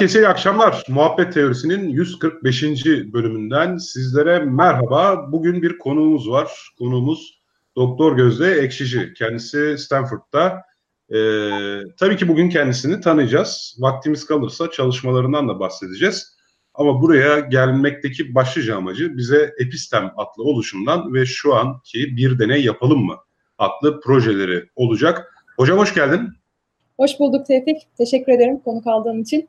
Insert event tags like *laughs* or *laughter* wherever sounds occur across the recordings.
Herkese iyi akşamlar. Muhabbet Teorisi'nin 145. bölümünden sizlere merhaba. Bugün bir konuğumuz var. Konuğumuz Doktor Gözde Ekşici. Kendisi Stanford'da. Ee, tabii ki bugün kendisini tanıyacağız. Vaktimiz kalırsa çalışmalarından da bahsedeceğiz. Ama buraya gelmekteki başlıca amacı bize Epistem adlı oluşumdan ve şu anki bir deney yapalım mı adlı projeleri olacak. Hocam hoş geldin. Hoş bulduk Tevfik. Teşekkür ederim konuk aldığın için.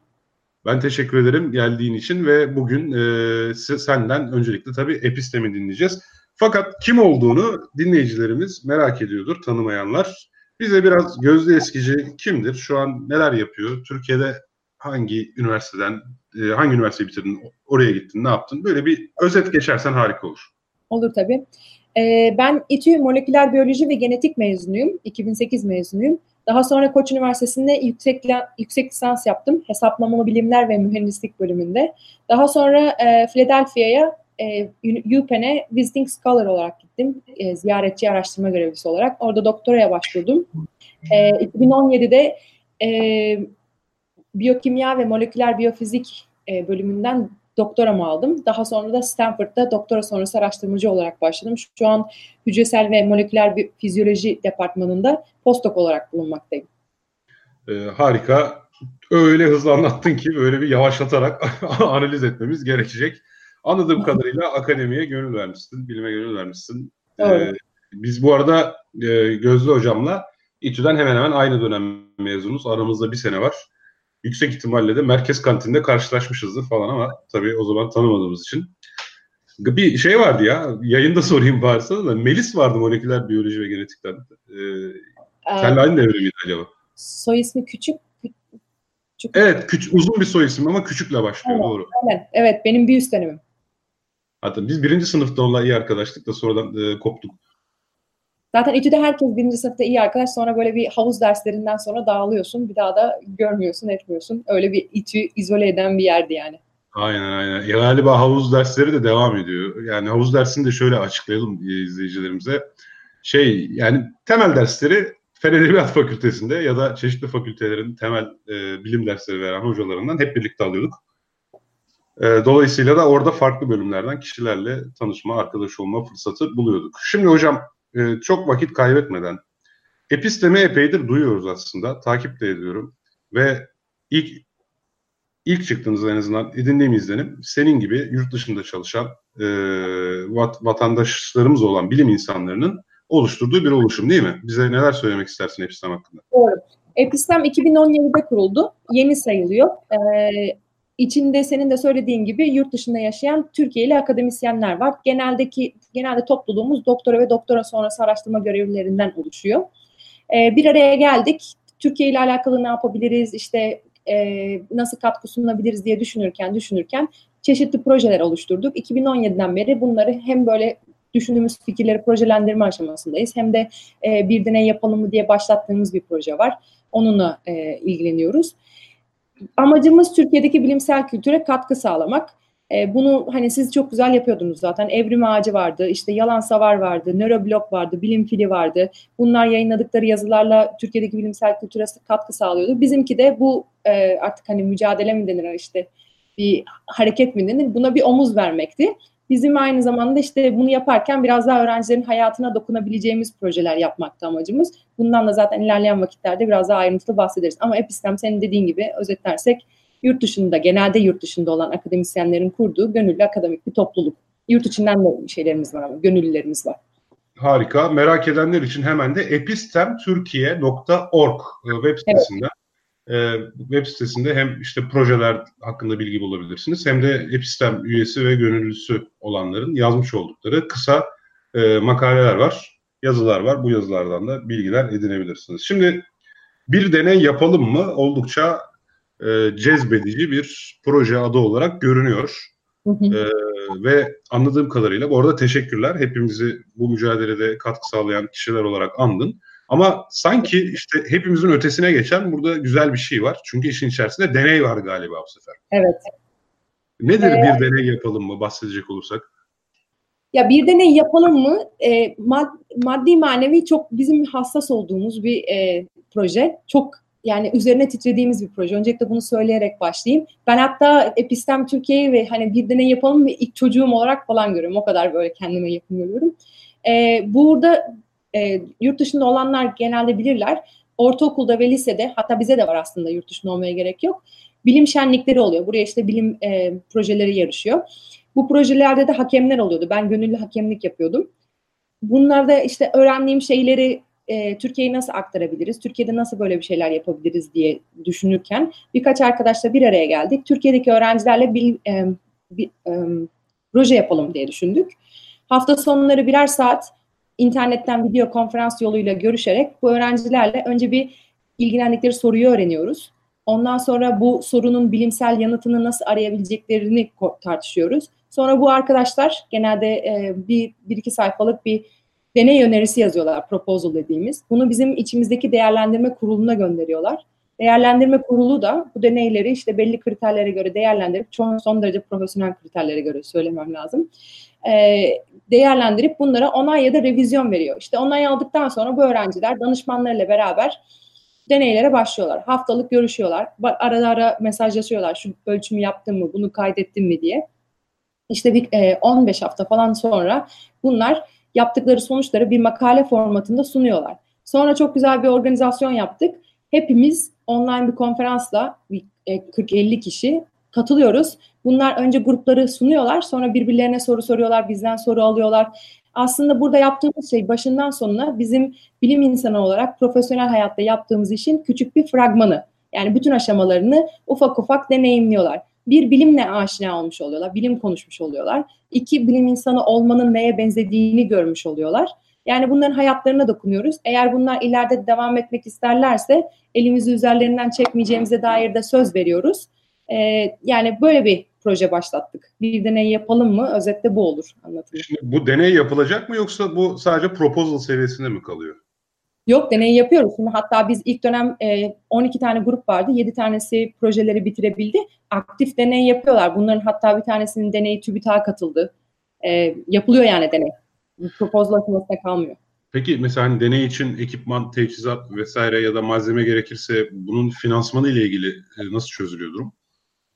Ben teşekkür ederim geldiğin için ve bugün e, senden öncelikle tabii epistemi dinleyeceğiz. Fakat kim olduğunu dinleyicilerimiz merak ediyordur, tanımayanlar. Bize biraz Gözde Eskici kimdir? Şu an neler yapıyor? Türkiye'de hangi üniversiteden, e, hangi üniversiteyi bitirdin, oraya gittin, ne yaptın? Böyle bir özet geçersen harika olur. Olur tabii. Ee, ben İTÜ Moleküler Biyoloji ve Genetik mezunuyum. 2008 mezunuyum. Daha sonra Koç Üniversitesi'nde yüksek, yüksek lisans yaptım. Hesaplamalı bilimler ve mühendislik bölümünde. Daha sonra e, Philadelphia'ya e, UPenn'e Visiting Scholar olarak gittim. E, ziyaretçi araştırma görevlisi olarak. Orada doktoraya başvurdum. E, 2017'de e, biyokimya ve moleküler biyofizik e, bölümünden doktoramı aldım. Daha sonra da Stanford'da doktora sonrası araştırmacı olarak başladım. Şu an hücresel ve moleküler fizyoloji departmanında postdoc olarak bulunmaktayım. Ee, harika. Öyle hızlı anlattın ki böyle bir yavaşlatarak *laughs* analiz etmemiz gerekecek. Anladığım kadarıyla akademiye gönül vermişsin, bilime gönül vermişsin. Ee, biz bu arada e, Gözde Hocam'la İTÜ'den hemen hemen aynı dönem mezunuz. Aramızda bir sene var yüksek ihtimalle de merkez kantinde karşılaşmışızdır falan ama tabii o zaman tanımadığımız için. Bir şey vardı ya, yayında *laughs* sorayım bari sana da. Melis vardı moleküler biyoloji ve genetikten. Ee, ee, senle aynı devre miydi acaba? Soy ismi küçük. küçük. Evet, küç, uzun bir soy isim ama küçükle başlıyor, evet, doğru. Evet, evet, benim bir üst dönemim. Hatta biz birinci sınıfta onunla iyi arkadaşlık da sonradan e, koptuk. Zaten İTÜ'de herkes birinci sınıfta iyi arkadaş. Sonra böyle bir havuz derslerinden sonra dağılıyorsun. Bir daha da görmüyorsun, etmiyorsun. Öyle bir İTÜ izole eden bir yerdi yani. Aynen aynen. Ya galiba havuz dersleri de devam ediyor. Yani havuz dersini de şöyle açıklayalım izleyicilerimize. Şey yani temel dersleri Fen Edebiyat Fakültesi'nde ya da çeşitli fakültelerin temel e, bilim dersleri veren hocalarından hep birlikte alıyorduk. E, dolayısıyla da orada farklı bölümlerden kişilerle tanışma, arkadaş olma fırsatı buluyorduk. Şimdi hocam e, çok vakit kaybetmeden episteme epeydir duyuyoruz aslında. Takip de ediyorum. Ve ilk ilk çıktığınızda en azından edindiğim izlenim senin gibi yurt dışında çalışan e, vat, vatandaşlarımız olan bilim insanlarının oluşturduğu bir oluşum değil mi? Bize neler söylemek istersin Epistem hakkında? Doğru. Epistem 2017'de kuruldu. Yeni sayılıyor. Ee, İçinde senin de söylediğin gibi yurt dışında yaşayan Türkiye'li akademisyenler var. Geneldeki genelde topluluğumuz doktora ve doktora sonrası araştırma görevlilerinden oluşuyor. Ee, bir araya geldik. Türkiye ile alakalı ne yapabiliriz? İşte e, nasıl katkı sunabiliriz diye düşünürken düşünürken çeşitli projeler oluşturduk. 2017'den beri bunları hem böyle düşündüğümüz fikirleri projelendirme aşamasındayız. Hem de e, bir deney yapalım mı diye başlattığımız bir proje var. Onunla e, ilgileniyoruz amacımız Türkiye'deki bilimsel kültüre katkı sağlamak. E, bunu hani siz çok güzel yapıyordunuz zaten. Evrim Ağacı vardı, işte Yalan Savar vardı, Nöroblog vardı, Bilim Fili vardı. Bunlar yayınladıkları yazılarla Türkiye'deki bilimsel kültüre katkı sağlıyordu. Bizimki de bu e, artık hani mücadele mi denir işte bir hareket mi denir buna bir omuz vermekti. Bizim aynı zamanda işte bunu yaparken biraz daha öğrencilerin hayatına dokunabileceğimiz projeler yapmakta amacımız. Bundan da zaten ilerleyen vakitlerde biraz daha ayrıntılı bahsederiz. Ama Epistem senin dediğin gibi özetlersek yurt dışında, genelde yurt dışında olan akademisyenlerin kurduğu gönüllü akademik bir topluluk. Yurt içinden de şeylerimiz var ama gönüllülerimiz var. Harika. Merak edenler için hemen de epistemtürkiye.org e, web sitesinden evet web sitesinde hem işte projeler hakkında bilgi bulabilirsiniz hem de Epistem üyesi ve gönüllüsü olanların yazmış oldukları kısa e, makaleler var, yazılar var. Bu yazılardan da bilgiler edinebilirsiniz. Şimdi bir deney yapalım mı oldukça e, cezbedici bir proje adı olarak görünüyor. Hı hı. Ee, ve anladığım kadarıyla bu arada teşekkürler. Hepimizi bu mücadelede katkı sağlayan kişiler olarak andın. Ama sanki işte hepimizin ötesine geçen burada güzel bir şey var. Çünkü işin içerisinde deney var galiba bu sefer. Evet. Nedir ee, bir deney yapalım mı bahsedecek olursak? Ya bir deney yapalım mı? E, mad, maddi manevi çok bizim hassas olduğumuz bir e, proje. Çok yani üzerine titrediğimiz bir proje. Öncelikle bunu söyleyerek başlayayım. Ben hatta Epistem Türkiye'yi ve hani bir deney yapalım ve ilk çocuğum olarak falan görüyorum. O kadar böyle kendime yakın görüyorum. E, burada e, yurt dışında olanlar genelde bilirler. Ortaokulda ve lisede hatta bize de var aslında yurt dışında olmaya gerek yok. Bilim şenlikleri oluyor. Buraya işte bilim e, projeleri yarışıyor. Bu projelerde de hakemler oluyordu. Ben gönüllü hakemlik yapıyordum. Bunlarda işte öğrendiğim şeyleri e, Türkiye'ye nasıl aktarabiliriz? Türkiye'de nasıl böyle bir şeyler yapabiliriz diye düşünürken birkaç arkadaşla bir araya geldik. Türkiye'deki öğrencilerle bir, e, bir e, proje yapalım diye düşündük. Hafta sonları birer saat internetten video konferans yoluyla görüşerek bu öğrencilerle önce bir ilgilendikleri soruyu öğreniyoruz. Ondan sonra bu sorunun bilimsel yanıtını nasıl arayabileceklerini tartışıyoruz. Sonra bu arkadaşlar genelde e, bir, bir iki sayfalık bir deney önerisi yazıyorlar, proposal dediğimiz. Bunu bizim içimizdeki değerlendirme kuruluna gönderiyorlar. Değerlendirme kurulu da bu deneyleri işte belli kriterlere göre değerlendirip çok son derece profesyonel kriterlere göre söylemem lazım. E, değerlendirip bunlara onay ya da revizyon veriyor. İşte onay aldıktan sonra bu öğrenciler danışmanlarıyla beraber deneylere başlıyorlar. Haftalık görüşüyorlar. Arada ara mesajlaşıyorlar. Şu ölçümü yaptın mı, bunu kaydettin mi diye. İşte bir e, 15 hafta falan sonra bunlar yaptıkları sonuçları bir makale formatında sunuyorlar. Sonra çok güzel bir organizasyon yaptık. Hepimiz online bir konferansla 40-50 e, kişi katılıyoruz. Bunlar önce grupları sunuyorlar, sonra birbirlerine soru soruyorlar, bizden soru alıyorlar. Aslında burada yaptığımız şey başından sonuna bizim bilim insanı olarak profesyonel hayatta yaptığımız işin küçük bir fragmanı. Yani bütün aşamalarını ufak ufak deneyimliyorlar. Bir bilimle aşina olmuş oluyorlar, bilim konuşmuş oluyorlar. İki bilim insanı olmanın neye benzediğini görmüş oluyorlar. Yani bunların hayatlarına dokunuyoruz. Eğer bunlar ileride devam etmek isterlerse elimizi üzerlerinden çekmeyeceğimize dair de söz veriyoruz. Ee, yani böyle bir proje başlattık. Bir deney yapalım mı? Özetle bu olur anlatayım. Şimdi bu deney yapılacak mı yoksa bu sadece proposal seviyesinde mi kalıyor? Yok deney yapıyoruz. Şimdi hatta biz ilk dönem e, 12 tane grup vardı. 7 tanesi projeleri bitirebildi. Aktif deney yapıyorlar. Bunların hatta bir tanesinin deneyi TÜBİTAK'a katıldı. E, yapılıyor yani deney. Proposal aşamasında kalmıyor. Peki mesela hani deney için ekipman, teçhizat vesaire ya da malzeme gerekirse bunun finansmanı ile ilgili e, nasıl çözülüyor durum?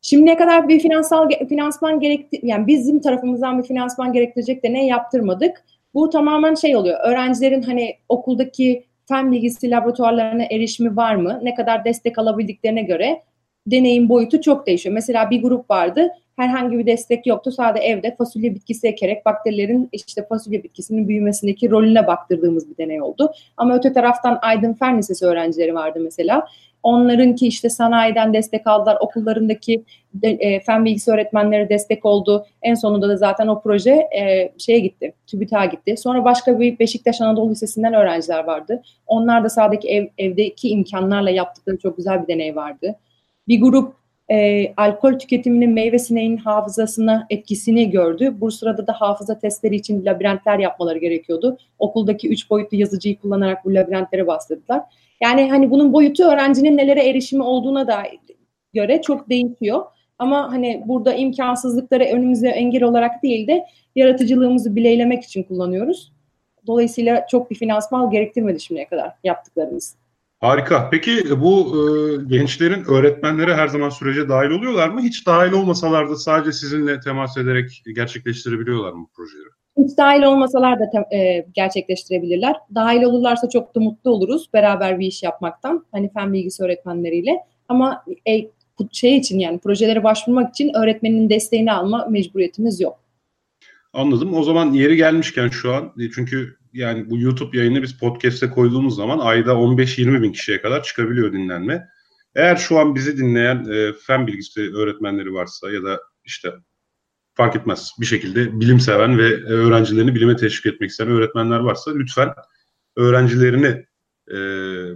Şimdiye kadar bir finansal finansman gerekti yani bizim tarafımızdan bir finansman gerektirecek de ne yaptırmadık. Bu tamamen şey oluyor. Öğrencilerin hani okuldaki fen bilgisi laboratuvarlarına erişimi var mı? Ne kadar destek alabildiklerine göre deneyim boyutu çok değişiyor. Mesela bir grup vardı. Herhangi bir destek yoktu. Sadece evde fasulye bitkisi ekerek bakterilerin işte fasulye bitkisinin büyümesindeki rolüne baktırdığımız bir deney oldu. Ama öte taraftan Aydın Fen Lisesi öğrencileri vardı mesela. Onlarınki işte sanayiden destek aldılar. Okullarındaki de, e, fen bilgisi öğretmenleri destek oldu. En sonunda da zaten o proje e, şeye gitti. TÜBİTAK'a gitti. Sonra başka bir Beşiktaş Anadolu Lisesi'nden öğrenciler vardı. Onlar da sadece ev, evdeki imkanlarla yaptıkları çok güzel bir deney vardı. Bir grup e, alkol tüketiminin meyve sineğinin hafızasına etkisini gördü. Bu sırada da hafıza testleri için labirentler yapmaları gerekiyordu. Okuldaki üç boyutlu yazıcıyı kullanarak bu labirentlere bastırdılar. Yani hani bunun boyutu öğrencinin nelere erişimi olduğuna da göre çok değişiyor. Ama hani burada imkansızlıkları önümüze engel olarak değil de yaratıcılığımızı bileylemek için kullanıyoruz. Dolayısıyla çok bir finansman gerektirmedi şimdiye kadar yaptıklarımız. Harika. Peki bu e, gençlerin öğretmenleri her zaman sürece dahil oluyorlar mı? Hiç dahil olmasalar da sadece sizinle temas ederek gerçekleştirebiliyorlar mı projeleri? Hiç dahil olmasalar da e, gerçekleştirebilirler. Dahil olurlarsa çok da mutlu oluruz beraber bir iş yapmaktan. Hani fen bilgisi öğretmenleriyle. Ama e, şey için yani projelere başvurmak için öğretmenin desteğini alma mecburiyetimiz yok. Anladım. O zaman yeri gelmişken şu an e, çünkü yani bu YouTube yayını biz podcast'e koyduğumuz zaman ayda 15-20 bin kişiye kadar çıkabiliyor dinlenme. Eğer şu an bizi dinleyen e, fen bilgisi öğretmenleri varsa ya da işte fark etmez bir şekilde bilim seven ve e, öğrencilerini bilime teşvik etmek isteyen öğretmenler varsa lütfen öğrencilerini e,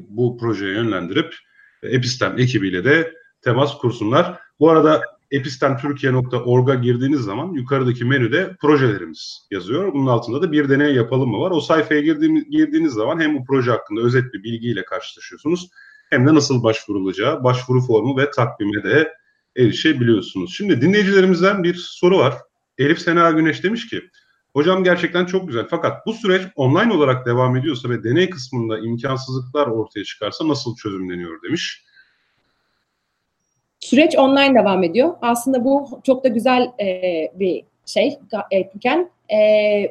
bu projeye yönlendirip Epistem ekibiyle de temas kursunlar. Bu arada epistemtürkiye.org'a girdiğiniz zaman yukarıdaki menüde projelerimiz yazıyor. Bunun altında da bir deney yapalım mı var. O sayfaya girdiğiniz, girdiğiniz zaman hem bu proje hakkında özet bir bilgiyle karşılaşıyorsunuz hem de nasıl başvurulacağı, başvuru formu ve takvime de erişebiliyorsunuz. Şimdi dinleyicilerimizden bir soru var. Elif Sena Güneş demiş ki Hocam gerçekten çok güzel. Fakat bu süreç online olarak devam ediyorsa ve deney kısmında imkansızlıklar ortaya çıkarsa nasıl çözümleniyor demiş. Süreç online devam ediyor. Aslında bu çok da güzel e, bir şey etken. E,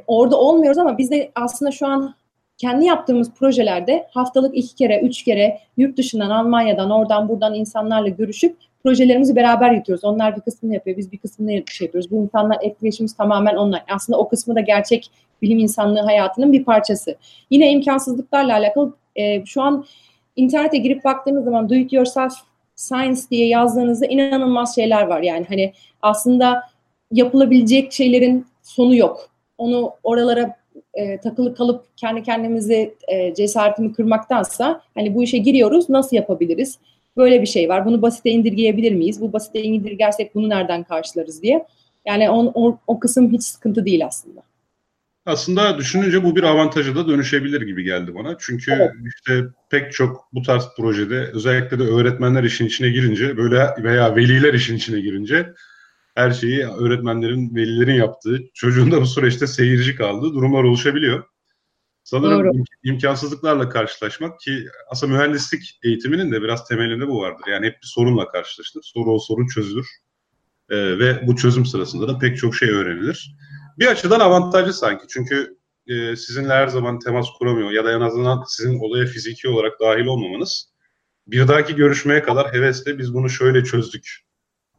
orada olmuyoruz ama biz de aslında şu an kendi yaptığımız projelerde haftalık iki kere, üç kere yurt dışından, Almanya'dan, oradan buradan insanlarla görüşüp projelerimizi beraber yürütüyoruz. Onlar bir kısmını yapıyor, biz bir kısmını şey yapıyoruz. Bu insanlar etkileşimimiz tamamen online. Aslında o kısmı da gerçek bilim insanlığı hayatının bir parçası. Yine imkansızlıklarla alakalı e, şu an internete girip baktığınız zaman do it yourself science diye yazdığınızda inanılmaz şeyler var. Yani hani aslında yapılabilecek şeylerin sonu yok. Onu oralara e, takılı kalıp kendi kendimizi e, cesaretimi kırmaktansa hani bu işe giriyoruz nasıl yapabiliriz? Böyle bir şey var. Bunu basite indirgeyebilir miyiz? Bu basite indirgersek bunu nereden karşılarız diye. Yani on, o, o kısım hiç sıkıntı değil aslında. Aslında düşününce bu bir avantaja da dönüşebilir gibi geldi bana. Çünkü evet. işte pek çok bu tarz projede özellikle de öğretmenler işin içine girince böyle veya veliler işin içine girince her şeyi öğretmenlerin, velilerin yaptığı, çocuğun da bu süreçte seyirci kaldığı durumlar oluşabiliyor. Sanırım Doğru. imkansızlıklarla karşılaşmak ki aslında mühendislik eğitiminin de biraz temelinde bu vardır. Yani hep bir sorunla karşılaştır. Soru o sorun çözülür. Ee, ve bu çözüm sırasında da pek çok şey öğrenilir. Bir açıdan avantajlı sanki. Çünkü e, sizinle her zaman temas kuramıyor ya da en azından sizin olaya fiziki olarak dahil olmamanız bir dahaki görüşmeye kadar hevesle biz bunu şöyle çözdük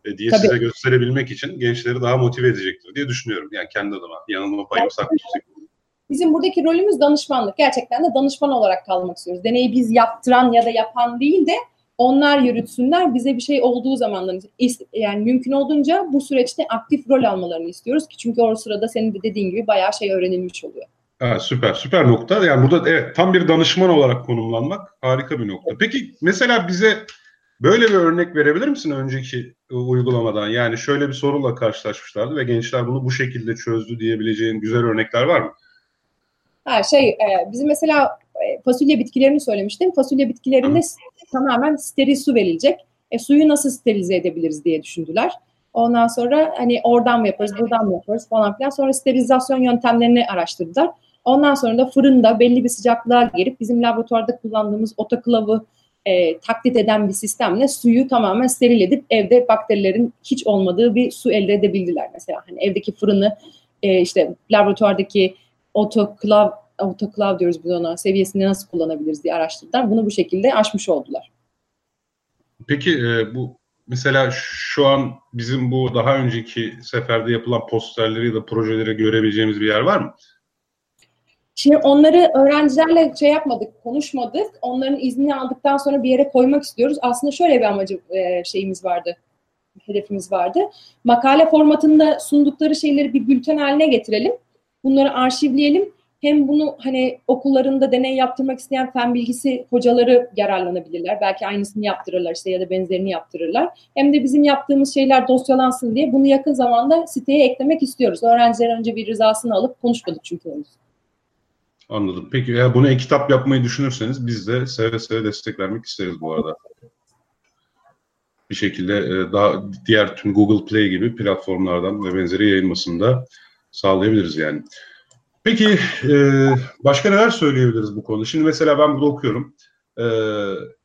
e, diye Tabii. size gösterebilmek için gençleri daha motive edecektir diye düşünüyorum. Yani kendi adıma yanılma payım saklayacak. Bizim buradaki rolümüz danışmanlık. Gerçekten de danışman olarak kalmak istiyoruz. Deneyi biz yaptıran ya da yapan değil de onlar yürütsünler. Bize bir şey olduğu zamanlar yani mümkün olduğunca bu süreçte aktif rol almalarını istiyoruz ki çünkü o sırada senin de dediğin gibi bayağı şey öğrenilmiş oluyor. Ha, süper süper nokta. Yani burada evet tam bir danışman olarak konumlanmak harika bir nokta. Peki mesela bize böyle bir örnek verebilir misin önceki uygulamadan? Yani şöyle bir sorunla karşılaşmışlardı ve gençler bunu bu şekilde çözdü diyebileceğin güzel örnekler var mı? Ha, şey e, bizim mesela e, fasulye bitkilerini söylemiştim. Fasulye bitkilerinde tamamen steril su verilecek. E, suyu nasıl sterilize edebiliriz diye düşündüler. Ondan sonra hani oradan mı yaparız, buradan mı yaparız falan filan. Sonra sterilizasyon yöntemlerini araştırdılar. Ondan sonra da fırında belli bir sıcaklığa gelip bizim laboratuvarda kullandığımız otoklavı e, taklit eden bir sistemle suyu tamamen steril edip evde bakterilerin hiç olmadığı bir su elde edebildiler. Mesela hani evdeki fırını e, işte laboratuvardaki otoklav otoklav diyoruz biz ona seviyesinde nasıl kullanabiliriz diye araştırdılar. Bunu bu şekilde aşmış oldular. Peki e, bu mesela şu an bizim bu daha önceki seferde yapılan posterleri ya da projeleri görebileceğimiz bir yer var mı? Şimdi onları öğrencilerle şey yapmadık, konuşmadık. Onların iznini aldıktan sonra bir yere koymak istiyoruz. Aslında şöyle bir amacı e, şeyimiz vardı, hedefimiz vardı. Makale formatında sundukları şeyleri bir bülten haline getirelim. Bunları arşivleyelim. Hem bunu hani okullarında deney yaptırmak isteyen fen bilgisi hocaları yararlanabilirler. Belki aynısını yaptırırlar işte ya da benzerini yaptırırlar. Hem de bizim yaptığımız şeyler dosyalansın diye bunu yakın zamanda siteye eklemek istiyoruz. Öğrenciler önce bir rızasını alıp konuşmadık çünkü henüz. Anladım. Peki eğer bunu e-kitap yapmayı düşünürseniz biz de seve seve destek vermek isteriz bu arada. Bir şekilde e, daha diğer tüm Google Play gibi platformlardan ve benzeri yayılmasını da sağlayabiliriz yani. Peki e, başka neler söyleyebiliriz bu konuda? Şimdi mesela ben burada okuyorum. E,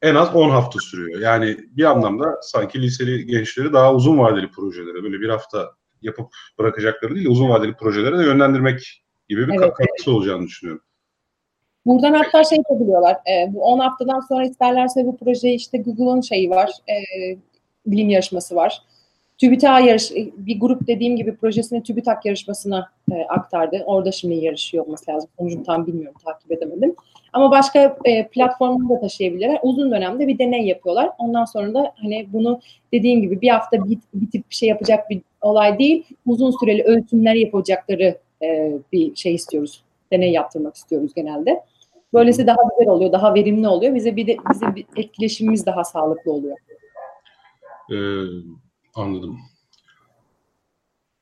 en az 10 hafta sürüyor. Yani bir anlamda sanki liseli gençleri daha uzun vadeli projelere böyle bir hafta yapıp bırakacakları değil uzun vadeli projelere de yönlendirmek gibi bir evet, katkısı evet. olacağını düşünüyorum. Buradan hatta şey yapabiliyorlar. E, bu 10 haftadan sonra isterlerse bu proje işte Google'ın şeyi var. E, bilim yarışması var. TÜBİTAK yarış bir grup dediğim gibi projesini TÜBİTAK yarışmasına e, aktardı. Orada şimdi yarışıyor olması lazım. Sonucunu tam bilmiyorum, takip edemedim. Ama başka e, platformları da taşıyabilirler. Uzun dönemde bir deney yapıyorlar. Ondan sonra da hani bunu dediğim gibi bir hafta bit, bitip bir şey yapacak bir olay değil. Uzun süreli ölçümler yapacakları e, bir şey istiyoruz. Deney yaptırmak istiyoruz genelde. Böylesi daha güzel oluyor, daha verimli oluyor. Bize bir de bizim bir etkileşimimiz daha sağlıklı oluyor. Ee, anladım.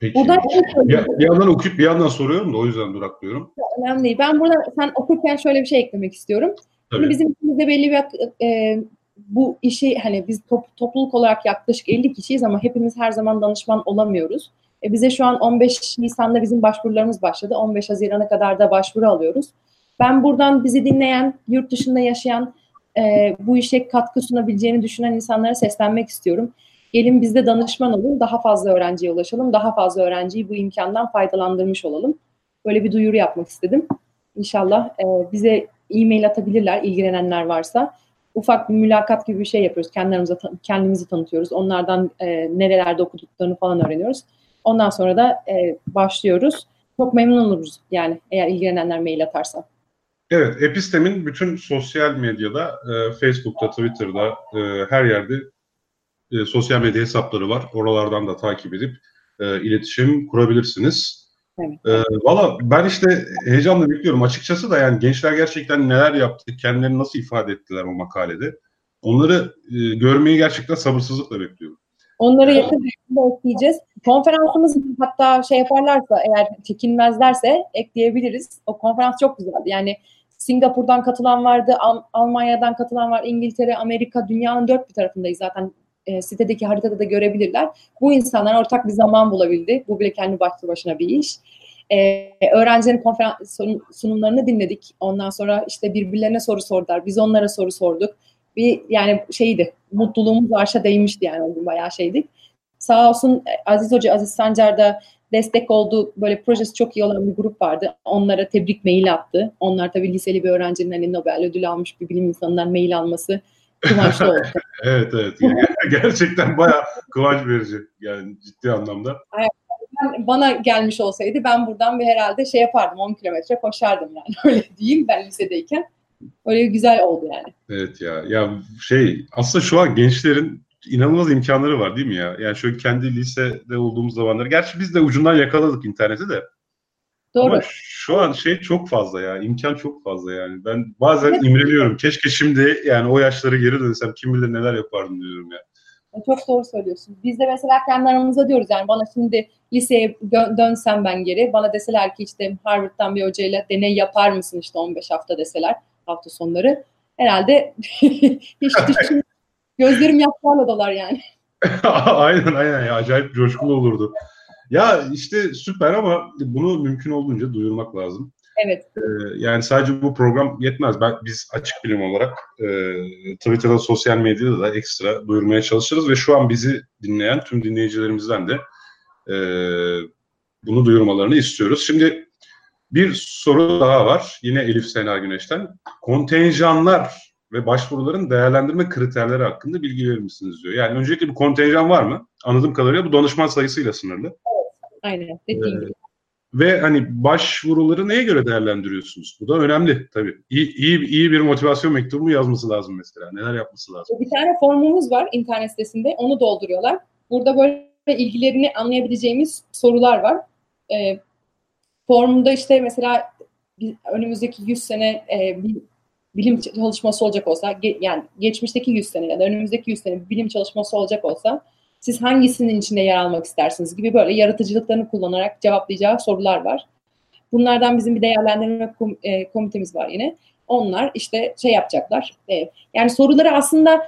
Peki. Buradan bir, bir yandan okuyup bir yandan soruyorum da o yüzden duraklıyorum. Önemli değil. Ben burada sen okurken şöyle bir şey eklemek istiyorum. Tabii. Şimdi bizim içimizde belli bir e, bu işi hani biz top, topluluk olarak yaklaşık 50 kişiyiz ama hepimiz her zaman danışman olamıyoruz. E, bize şu an 15 Nisan'da bizim başvurularımız başladı. 15 Haziran'a kadar da başvuru alıyoruz. Ben buradan bizi dinleyen, yurt dışında yaşayan, e, bu işe katkı sunabileceğini düşünen insanlara seslenmek istiyorum. Gelin bizde danışman olun, daha fazla öğrenciye ulaşalım, daha fazla öğrenciyi bu imkandan faydalandırmış olalım. Böyle bir duyuru yapmak istedim. İnşallah e, bize e-mail atabilirler ilgilenenler varsa. Ufak bir mülakat gibi bir şey yapıyoruz. Kendimize kendimizi tanıtıyoruz. Onlardan e, nerelerde okuduklarını falan öğreniyoruz. Ondan sonra da e, başlıyoruz. Çok memnun oluruz yani eğer ilgilenenler mail atarsa. Evet, Epistem'in bütün sosyal medyada, e, Facebook'ta, Twitter'da, e, her yerde e, sosyal medya hesapları var. Oralardan da takip edip e, iletişim kurabilirsiniz. Evet. E, Valla ben işte heyecanla bekliyorum. Açıkçası da yani gençler gerçekten neler yaptı, kendilerini nasıl ifade ettiler o makalede. Onları e, görmeyi gerçekten sabırsızlıkla bekliyorum. Onları yakın zamanda ekleyeceğiz. Konferansımız hatta şey yaparlarsa eğer çekinmezlerse ekleyebiliriz. O konferans çok güzeldi. Yani Singapur'dan katılan vardı, Al- Almanya'dan katılan var, İngiltere, Amerika, dünyanın dört bir tarafındayız zaten e, sitedeki haritada da görebilirler. Bu insanlar ortak bir zaman bulabildi. Bu bile kendi başlı başına bir iş. E, öğrencilerin konferans sunumlarını dinledik. Ondan sonra işte birbirlerine soru sordular. Biz onlara soru sorduk. Bir yani şeydi, mutluluğumuz arşa değmişti yani o gün bayağı şeydik. Sağ olsun Aziz Hoca, Aziz Sancar da destek oldu. Böyle projesi çok iyi olan bir grup vardı. Onlara tebrik mail attı. Onlar tabii liseli bir öğrencinin hani Nobel ödülü almış bir bilim insanından mail alması kıvançlı *laughs* oldu. evet evet. *laughs* Gerçekten bayağı kıvanç verici yani ciddi anlamda. bana gelmiş olsaydı ben buradan bir herhalde şey yapardım 10 kilometre koşardım yani *laughs* öyle diyeyim ben lisedeyken. Öyle güzel oldu yani. Evet ya. Ya şey aslında şu an gençlerin inanılmaz imkanları var değil mi ya? Yani şöyle kendi lisede olduğumuz zamanları. Gerçi biz de ucundan yakaladık interneti de. Doğru. Ama şu an şey çok fazla ya. imkan çok fazla yani. Ben bazen evet. imreniyorum. Keşke şimdi yani o yaşları geri dönsem kim bilir neler yapardım diyorum ya. Çok doğru söylüyorsun. Biz de mesela kendi aramızda diyoruz yani bana şimdi liseye dönsem ben geri bana deseler ki işte Harvard'dan bir hocayla deney yapar mısın işte 15 hafta deseler hafta sonları herhalde *laughs* hiç *laughs* düşün gözlerim yaşlarla dolar yani. *laughs* aynen aynen ya acayip coşkulu olurdu. Ya işte süper ama bunu mümkün olduğunca duyurmak lazım. Evet. Ee, yani sadece bu program yetmez. Ben biz açık bilim olarak e, Twitter'da, sosyal medyada da ekstra duyurmaya çalışırız ve şu an bizi dinleyen tüm dinleyicilerimizden de e, bunu duyurmalarını istiyoruz. Şimdi bir soru daha var. Yine Elif Sena Güneş'ten. Kontenjanlar ve başvuruların değerlendirme kriterleri hakkında bilgi verir misiniz diyor. Yani öncelikle bir kontenjan var mı? Anladığım kadarıyla bu danışman sayısıyla sınırlı. Aynen. Dediğim ee, Ve hani başvuruları neye göre değerlendiriyorsunuz? Bu da önemli tabii. İyi, iyi, iyi bir motivasyon mektubu yazması lazım mesela? Neler yapması lazım? Bir tane formumuz var internet sitesinde. Onu dolduruyorlar. Burada böyle ilgilerini anlayabileceğimiz sorular var. Ee, formunda işte mesela önümüzdeki 100 sene e, bir bilim çalışması olacak olsa yani geçmişteki 100 sene ya da önümüzdeki 100 sene bir bilim çalışması olacak olsa siz hangisinin içinde yer almak istersiniz gibi böyle yaratıcılıklarını kullanarak cevaplayacağı sorular var. Bunlardan bizim bir değerlendirme e, komitemiz var yine. Onlar işte şey yapacaklar. E, yani soruları aslında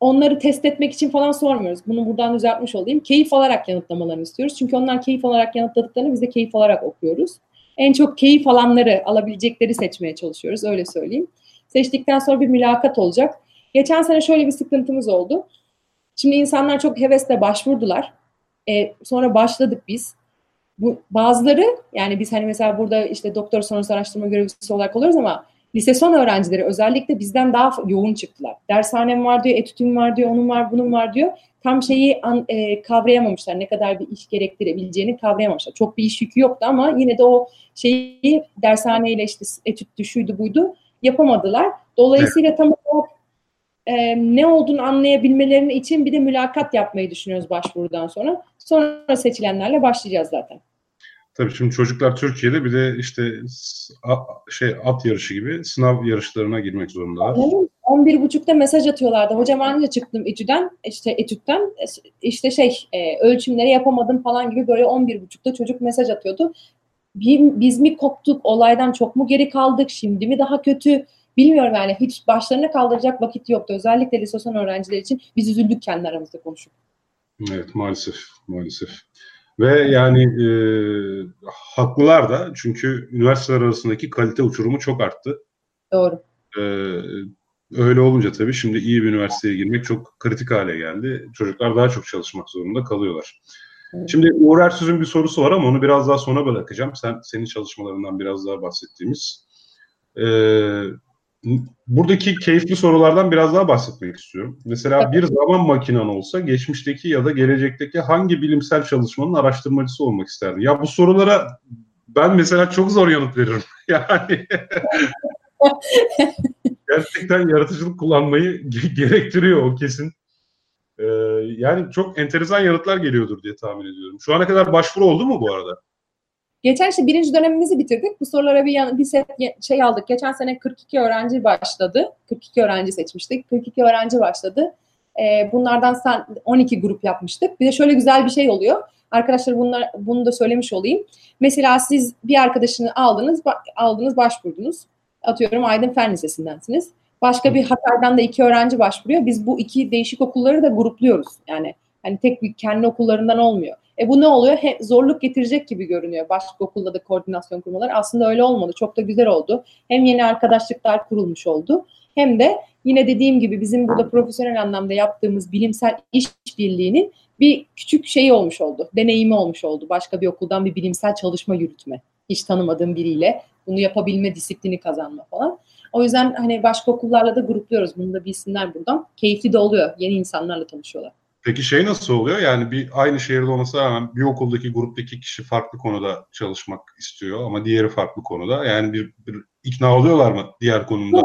onları test etmek için falan sormuyoruz. Bunu buradan düzeltmiş olayım. Keyif alarak yanıtlamalarını istiyoruz. Çünkü onlar keyif alarak yanıtladıklarını biz de keyif alarak okuyoruz. En çok keyif alanları alabilecekleri seçmeye çalışıyoruz. Öyle söyleyeyim. Seçtikten sonra bir mülakat olacak. Geçen sene şöyle bir sıkıntımız oldu. Şimdi insanlar çok hevesle başvurdular. E, sonra başladık biz. Bu, bazıları yani biz hani mesela burada işte doktor sonrası araştırma görevlisi olarak oluyoruz ama lise son öğrencileri özellikle bizden daha yoğun çıktılar. Dershanem var diyor, etütüm var diyor, onun var, bunun var diyor. Tam şeyi an, e, kavrayamamışlar. Ne kadar bir iş gerektirebileceğini kavrayamamışlar. Çok bir iş yükü yoktu ama yine de o şeyi dershaneyle işte etüttü, şuydu buydu yapamadılar. Dolayısıyla tam olarak e, ne olduğunu anlayabilmelerinin için bir de mülakat yapmayı düşünüyoruz başvurudan sonra. Sonra seçilenlerle başlayacağız zaten. Tabii şimdi çocuklar Türkiye'de bir de işte şey at yarışı gibi sınav yarışlarına girmek zorundalar. 11.30'da mesaj atıyorlardı. Hocam anca çıktım etüden, işte etütten işte şey e, ölçümleri yapamadım falan gibi böyle 11.30'da çocuk mesaj atıyordu biz mi koptuk, olaydan çok mu geri kaldık, şimdi mi daha kötü bilmiyorum yani hiç başlarına kaldıracak vakit yoktu. Özellikle lisason öğrenciler için biz üzüldük kendi aramızda konuşup. Evet maalesef maalesef. Ve yani e, haklılar da çünkü üniversiteler arasındaki kalite uçurumu çok arttı. Doğru. E, öyle olunca tabii şimdi iyi bir üniversiteye girmek çok kritik hale geldi. Çocuklar daha çok çalışmak zorunda kalıyorlar. Evet. Şimdi Uğur Ersüz'ün bir sorusu var ama onu biraz daha sona bırakacağım. Sen senin çalışmalarından biraz daha bahsettiğimiz. Ee, buradaki keyifli sorulardan biraz daha bahsetmek istiyorum. Mesela bir zaman makinen olsa geçmişteki ya da gelecekteki hangi bilimsel çalışmanın araştırmacısı olmak isterdin? Ya bu sorulara ben mesela çok zor yanıt veririm. *laughs* Yani *laughs* gerçekten yaratıcılık kullanmayı gerektiriyor o kesin. Ee, yani çok enteresan yanıtlar geliyordur diye tahmin ediyorum. Şu ana kadar başvuru oldu mu bu arada? Geçen işte birinci dönemimizi bitirdik. Bu sorulara bir, bir set şey aldık. Geçen sene 42 öğrenci başladı. 42 öğrenci seçmiştik. 42 öğrenci başladı. Ee, bunlardan 12 grup yapmıştık. Bir de şöyle güzel bir şey oluyor. Arkadaşlar bunlar, bunu da söylemiş olayım. Mesela siz bir arkadaşını aldınız, aldınız başvurdunuz. Atıyorum Aydın Fen Lisesi'ndensiniz. Başka bir Hatay'dan da iki öğrenci başvuruyor. Biz bu iki değişik okulları da grupluyoruz. Yani hani tek bir kendi okullarından olmuyor. E bu ne oluyor? Hem zorluk getirecek gibi görünüyor başka okulda da koordinasyon kurmalar. Aslında öyle olmadı. Çok da güzel oldu. Hem yeni arkadaşlıklar kurulmuş oldu. Hem de yine dediğim gibi bizim burada profesyonel anlamda yaptığımız bilimsel işbirliğinin bir küçük şeyi olmuş oldu. Deneyimi olmuş oldu. Başka bir okuldan bir bilimsel çalışma yürütme. Hiç tanımadığım biriyle bunu yapabilme disiplini kazanma falan. O yüzden hani başka okullarla da grupluyoruz. Bunu da bilsinler buradan. Keyifli de oluyor. Yeni insanlarla tanışıyorlar. Peki şey nasıl oluyor? Yani bir aynı şehirde olmasına rağmen bir okuldaki gruptaki kişi farklı konuda çalışmak istiyor ama diğeri farklı konuda. Yani bir, bir ikna oluyorlar mı diğer konumda?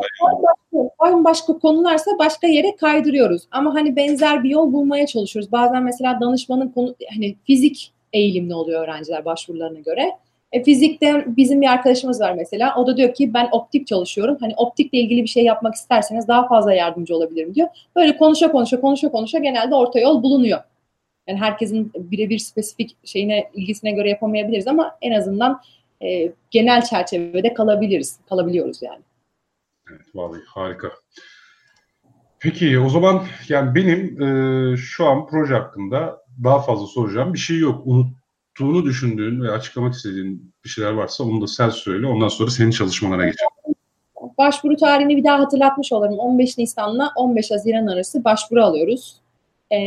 Aynı başka konularsa başka yere kaydırıyoruz. Ama hani benzer bir yol bulmaya çalışıyoruz. Bazen mesela danışmanın konu hani fizik eğilimli oluyor öğrenciler başvurularına göre. E, fizikte bizim bir arkadaşımız var mesela. O da diyor ki ben optik çalışıyorum. Hani optikle ilgili bir şey yapmak isterseniz daha fazla yardımcı olabilirim diyor. Böyle konuşa konuşa konuşa konuşa genelde orta yol bulunuyor. Yani herkesin birebir spesifik şeyine ilgisine göre yapamayabiliriz ama en azından e, genel çerçevede kalabiliriz. Kalabiliyoruz yani. Evet vallahi harika. Peki o zaman yani benim e, şu an proje hakkında daha fazla soracağım bir şey yok. Unut, tuttuğunu düşündüğün ve açıklamak istediğin bir şeyler varsa onu da sen söyle. Ondan sonra senin çalışmalara geçelim. Başvuru tarihini bir daha hatırlatmış olalım. 15 Nisan'la 15 Haziran arası başvuru alıyoruz. E,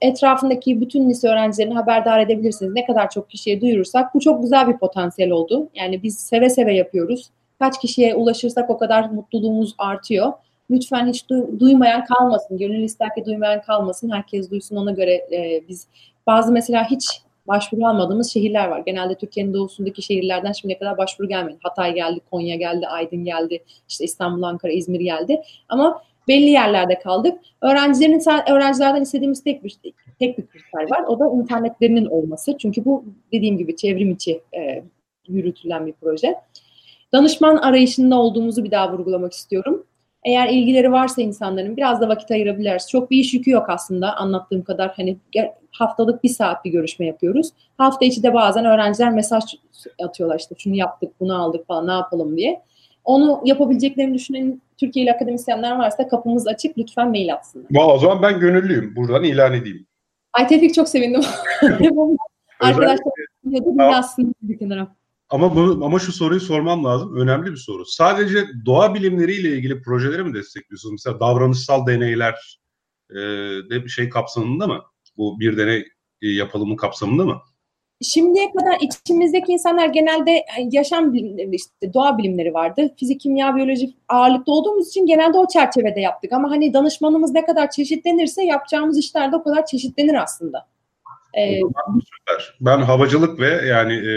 etrafındaki bütün lise öğrencilerini haberdar edebilirsiniz. Ne kadar çok kişiye duyurursak bu çok güzel bir potansiyel oldu. Yani biz seve seve yapıyoruz. Kaç kişiye ulaşırsak o kadar mutluluğumuz artıyor. Lütfen hiç du- duymayan kalmasın. Gönül ister ki duymayan kalmasın. Herkes duysun ona göre e, biz bazı mesela hiç başvuru almadığımız şehirler var. Genelde Türkiye'nin doğusundaki şehirlerden şimdiye kadar başvuru gelmedi. Hatay geldi, Konya geldi, Aydın geldi, işte İstanbul, Ankara, İzmir geldi. Ama belli yerlerde kaldık. Öğrencilerin öğrencilerden istediğimiz tek bir tek bir kriter var. O da internetlerinin olması. Çünkü bu dediğim gibi çevrim içi e, yürütülen bir proje. Danışman arayışında olduğumuzu bir daha vurgulamak istiyorum. Eğer ilgileri varsa insanların biraz da vakit ayırabiliriz. Çok bir iş yükü yok aslında anlattığım kadar. Hani haftalık bir saat bir görüşme yapıyoruz. Hafta içi de bazen öğrenciler mesaj atıyorlar işte şunu yaptık, bunu aldık falan ne yapalım diye. Onu yapabileceklerini düşünen Türkiye'li akademisyenler varsa kapımız açık. Lütfen mail atsınlar. Valla o zaman ben gönüllüyüm. Buradan ilan edeyim. Ay Tevfik çok sevindim. *laughs* *laughs* Arkadaşlar yazsın bir kenara. Ama bu, ama şu soruyu sormam lazım. Önemli bir soru. Sadece doğa bilimleriyle ilgili projeleri mi destekliyorsunuz? Mesela davranışsal deneyler e, de bir şey kapsamında mı? Bu bir deney e, yapılımı kapsamında mı? Şimdiye kadar içimizdeki insanlar genelde yaşam bilimleri, işte doğa bilimleri vardı. Fizik, kimya, biyoloji ağırlıklı olduğumuz için genelde o çerçevede yaptık. Ama hani danışmanımız ne kadar çeşitlenirse yapacağımız işler de o kadar çeşitlenir aslında. Ee, Süper. Ben havacılık ve yani e,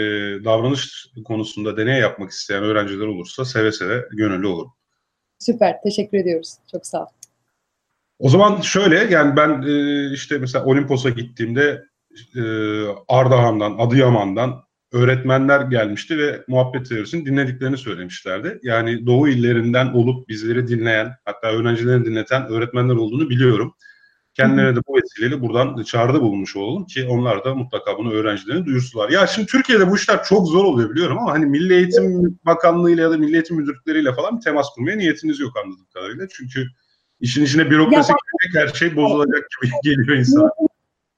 davranış konusunda deney yapmak isteyen öğrenciler olursa seve seve gönüllü olurum. Süper. Teşekkür ediyoruz. Çok sağ ol. O zaman şöyle yani ben e, işte mesela Olimpos'a gittiğimde e, Ardahan'dan, Adıyaman'dan öğretmenler gelmişti ve muhabbet teorisini dinlediklerini söylemişlerdi. Yani Doğu illerinden olup bizleri dinleyen, hatta öğrencilerini dinleten öğretmenler olduğunu biliyorum. Kendilerine de bu vesileyle buradan çağrıda bulunmuş olalım ki onlar da mutlaka bunu öğrencilerine duyursular. Ya şimdi Türkiye'de bu işler çok zor oluyor biliyorum ama hani Milli Eğitim Bakanlığı ile ya da Milli Eğitim Müdürlükleriyle falan bir temas kurmaya niyetiniz yok anladığım kadarıyla. Çünkü işin içine bürokrasi girecek her şey bozulacak gibi *laughs* geliyor insana.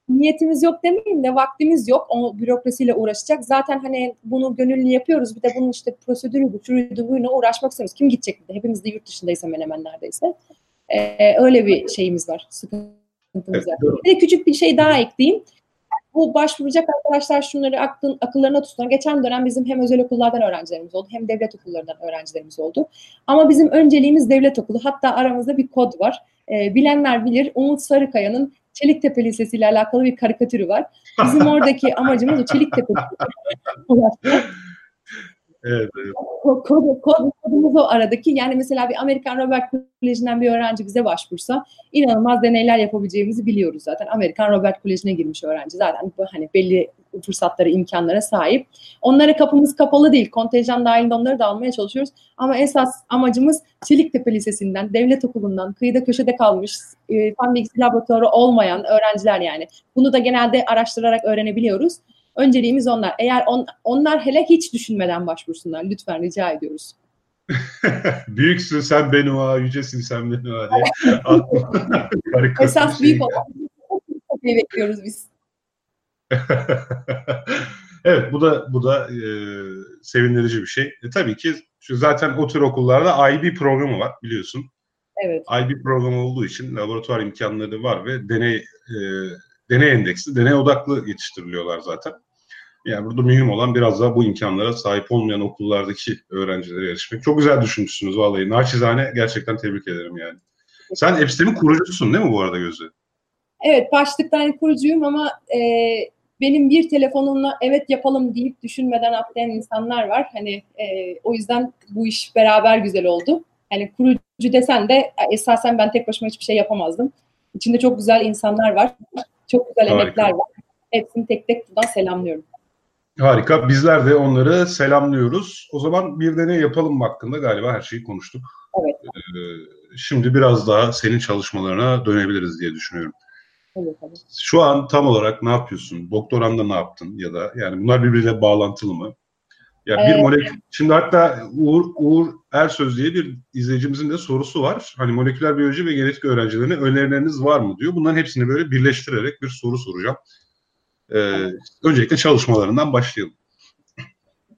niyetimiz yok demeyeyim de vaktimiz yok. O bürokrasiyle uğraşacak. Zaten hani bunu gönüllü yapıyoruz. Bir de bunun işte prosedürü, şuydu, buyuna uğraşmak istemiyoruz. Kim gidecek? Bir de? Hepimiz de yurt dışındayız hemen hemen neredeyse. Ee, öyle bir şeyimiz var. Sıkıntımız var. Bir de küçük bir şey daha ekleyeyim. Bu başvuracak arkadaşlar şunları aklın, akıllarına tutsun. Geçen dönem bizim hem özel okullardan öğrencilerimiz oldu hem devlet okullarından öğrencilerimiz oldu. Ama bizim önceliğimiz devlet okulu. Hatta aramızda bir kod var. E, bilenler bilir Umut Sarıkaya'nın Çeliktepe Lisesi ile alakalı bir karikatürü var. Bizim oradaki amacımız o Çeliktepe *laughs* Evet, evet. Kod, kod, kodumuz o aradaki. Yani mesela bir Amerikan Robert Koleji'nden bir öğrenci bize başvursa inanılmaz deneyler yapabileceğimizi biliyoruz zaten. Amerikan Robert Koleji'ne girmiş öğrenci zaten hani belli fırsatlara, imkanlara sahip. Onlara kapımız kapalı değil. Kontenjan dahilinde onları da almaya çalışıyoruz. Ama esas amacımız Çeliktepe Lisesi'nden, devlet okulundan, kıyıda köşede kalmış, e, fen bilgisi laboratuvarı olmayan öğrenciler yani. Bunu da genelde araştırarak öğrenebiliyoruz. Önceliğimiz onlar. Eğer on, onlar hele hiç düşünmeden başvursunlar. Lütfen rica ediyoruz. *laughs* Büyüksün sen Benua, yücesin sen Benua diye. *laughs* Esas büyük şey. olan *laughs* bekliyoruz biz. evet bu da bu da e, sevindirici bir şey. E, tabii ki şu zaten o tür okullarda IB programı var biliyorsun. Evet. IB programı olduğu için laboratuvar imkanları var ve deney e, deney endeksli, deney odaklı yetiştiriliyorlar zaten. Yani burada mühim olan biraz daha bu imkanlara sahip olmayan okullardaki öğrencilere erişmek. Çok güzel düşünmüşsünüz vallahi. Naçizane gerçekten tebrik ederim yani. Sen Epstem'in kurucususun değil mi bu arada Gözde? Evet başlıktan kurucuyum ama e, benim bir telefonumla evet yapalım deyip düşünmeden atlayan insanlar var. Hani e, o yüzden bu iş beraber güzel oldu. Hani kurucu desen de esasen ben tek başıma hiçbir şey yapamazdım. İçinde çok güzel insanlar var. Çok güzel Harika. emekler var. Hepsini tek tek buradan selamlıyorum. Harika. Bizler de onları selamlıyoruz. O zaman bir deney yapalım hakkında galiba her şeyi konuştuk. Evet. Ee, şimdi biraz daha senin çalışmalarına dönebiliriz diye düşünüyorum. Evet, evet. Şu an tam olarak ne yapıyorsun? Doktoranda ne yaptın ya da yani bunlar birbiriyle bağlantılı mı? Ya bir ee, molekül şimdi hatta Uğur, Uğur Ersöz diye bir izleyicimizin de sorusu var. Hani moleküler biyoloji ve genetik öğrencilerine önerileriniz var mı diyor. Bunların hepsini böyle birleştirerek bir soru soracağım. Ee, öncelikle çalışmalarından başlayalım.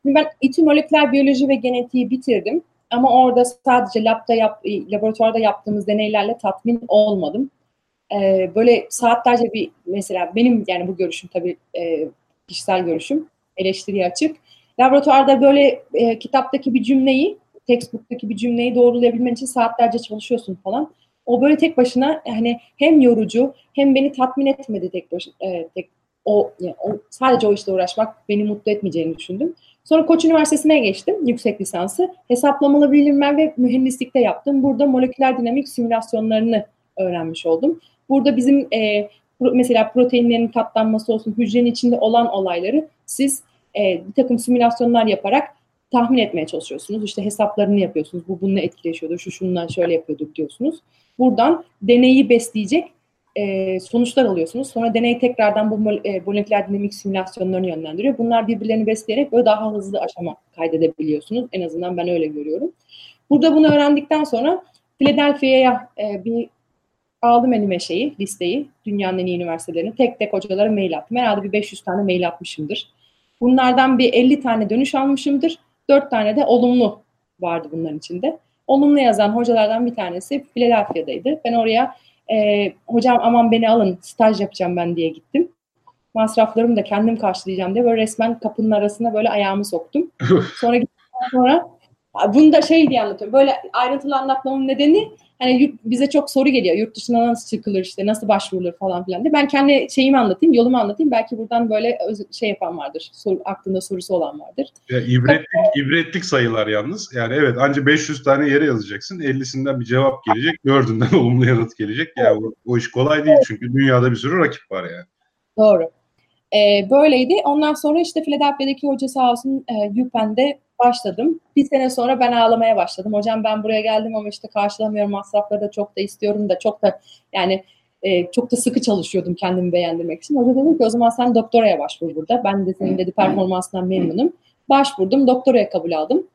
Ben İTÜ moleküler biyoloji ve genetiği bitirdim. Ama orada sadece labda yap, laboratuvarda yaptığımız deneylerle tatmin olmadım. Ee, böyle saatlerce bir mesela benim yani bu görüşüm tabii e, kişisel görüşüm eleştiriye açık. Laboratuvarda böyle e, kitaptaki bir cümleyi, textbook'taki bir cümleyi doğrulayabilmen için saatlerce çalışıyorsun falan. O böyle tek başına hani hem yorucu hem beni tatmin etmedi tek başına e, tek o, yani o sadece o işte uğraşmak beni mutlu etmeyeceğini düşündüm. Sonra Koç Üniversitesi'ne geçtim yüksek lisansı. Hesaplamalı bilimler ve mühendislikte yaptım. Burada moleküler dinamik simülasyonlarını öğrenmiş oldum. Burada bizim e, mesela proteinlerin katlanması olsun, hücrenin içinde olan olayları siz e, bir takım simülasyonlar yaparak tahmin etmeye çalışıyorsunuz. İşte hesaplarını yapıyorsunuz. Bu bununla etkileşiyordur, şu şundan şöyle yapıyorduk diyorsunuz. Buradan deneyi besleyecek e, sonuçlar alıyorsunuz. Sonra deney tekrardan bu e, moleküler dinamik simülasyonlarını yönlendiriyor. Bunlar birbirlerini besleyerek böyle daha hızlı aşama kaydedebiliyorsunuz. En azından ben öyle görüyorum. Burada bunu öğrendikten sonra Philadelphia'ya e, bir aldım elime şeyi, listeyi. Dünyanın en iyi üniversitelerine. Tek tek hocalara mail attım. Herhalde bir 500 tane mail atmışımdır. Bunlardan bir 50 tane dönüş almışımdır. 4 tane de olumlu vardı bunların içinde. Olumlu yazan hocalardan bir tanesi Philadelphia'daydı. Ben oraya e, hocam aman beni alın staj yapacağım ben diye gittim. Masraflarımı da kendim karşılayacağım diye böyle resmen kapının arasına böyle ayağımı soktum. *laughs* Sonra sonra bunu da şey diye anlatıyorum. Böyle ayrıntılı anlatmamın nedeni hani bize çok soru geliyor. Yurt dışına nasıl çıkılır işte nasıl başvurulur falan filan diye. Ben kendi şeyimi anlatayım, yolumu anlatayım. Belki buradan böyle şey yapan vardır. Soru, aklında sorusu olan vardır. Ya, ibretlik, ibretlik sayılar yalnız. Yani evet anca 500 tane yere yazacaksın. 50'sinden bir cevap gelecek. 4'ünden *laughs* olumlu yanıt gelecek. Ya yani o, o iş kolay değil çünkü dünyada bir sürü rakip var yani. Doğru. Ee, böyleydi. Ondan sonra işte Philadelphia'daki hoca sağ olsun e, UPenn'de başladım. Bir sene sonra ben ağlamaya başladım. Hocam ben buraya geldim ama işte karşılamıyorum masrafları da çok da istiyorum da çok da yani e, çok da sıkı çalışıyordum kendimi beğendirmek için. Hoca dedi ki o zaman sen doktoraya başvur burada. Ben de senin dedi performansından memnunum. Başvurdum, doktoraya kabul aldım.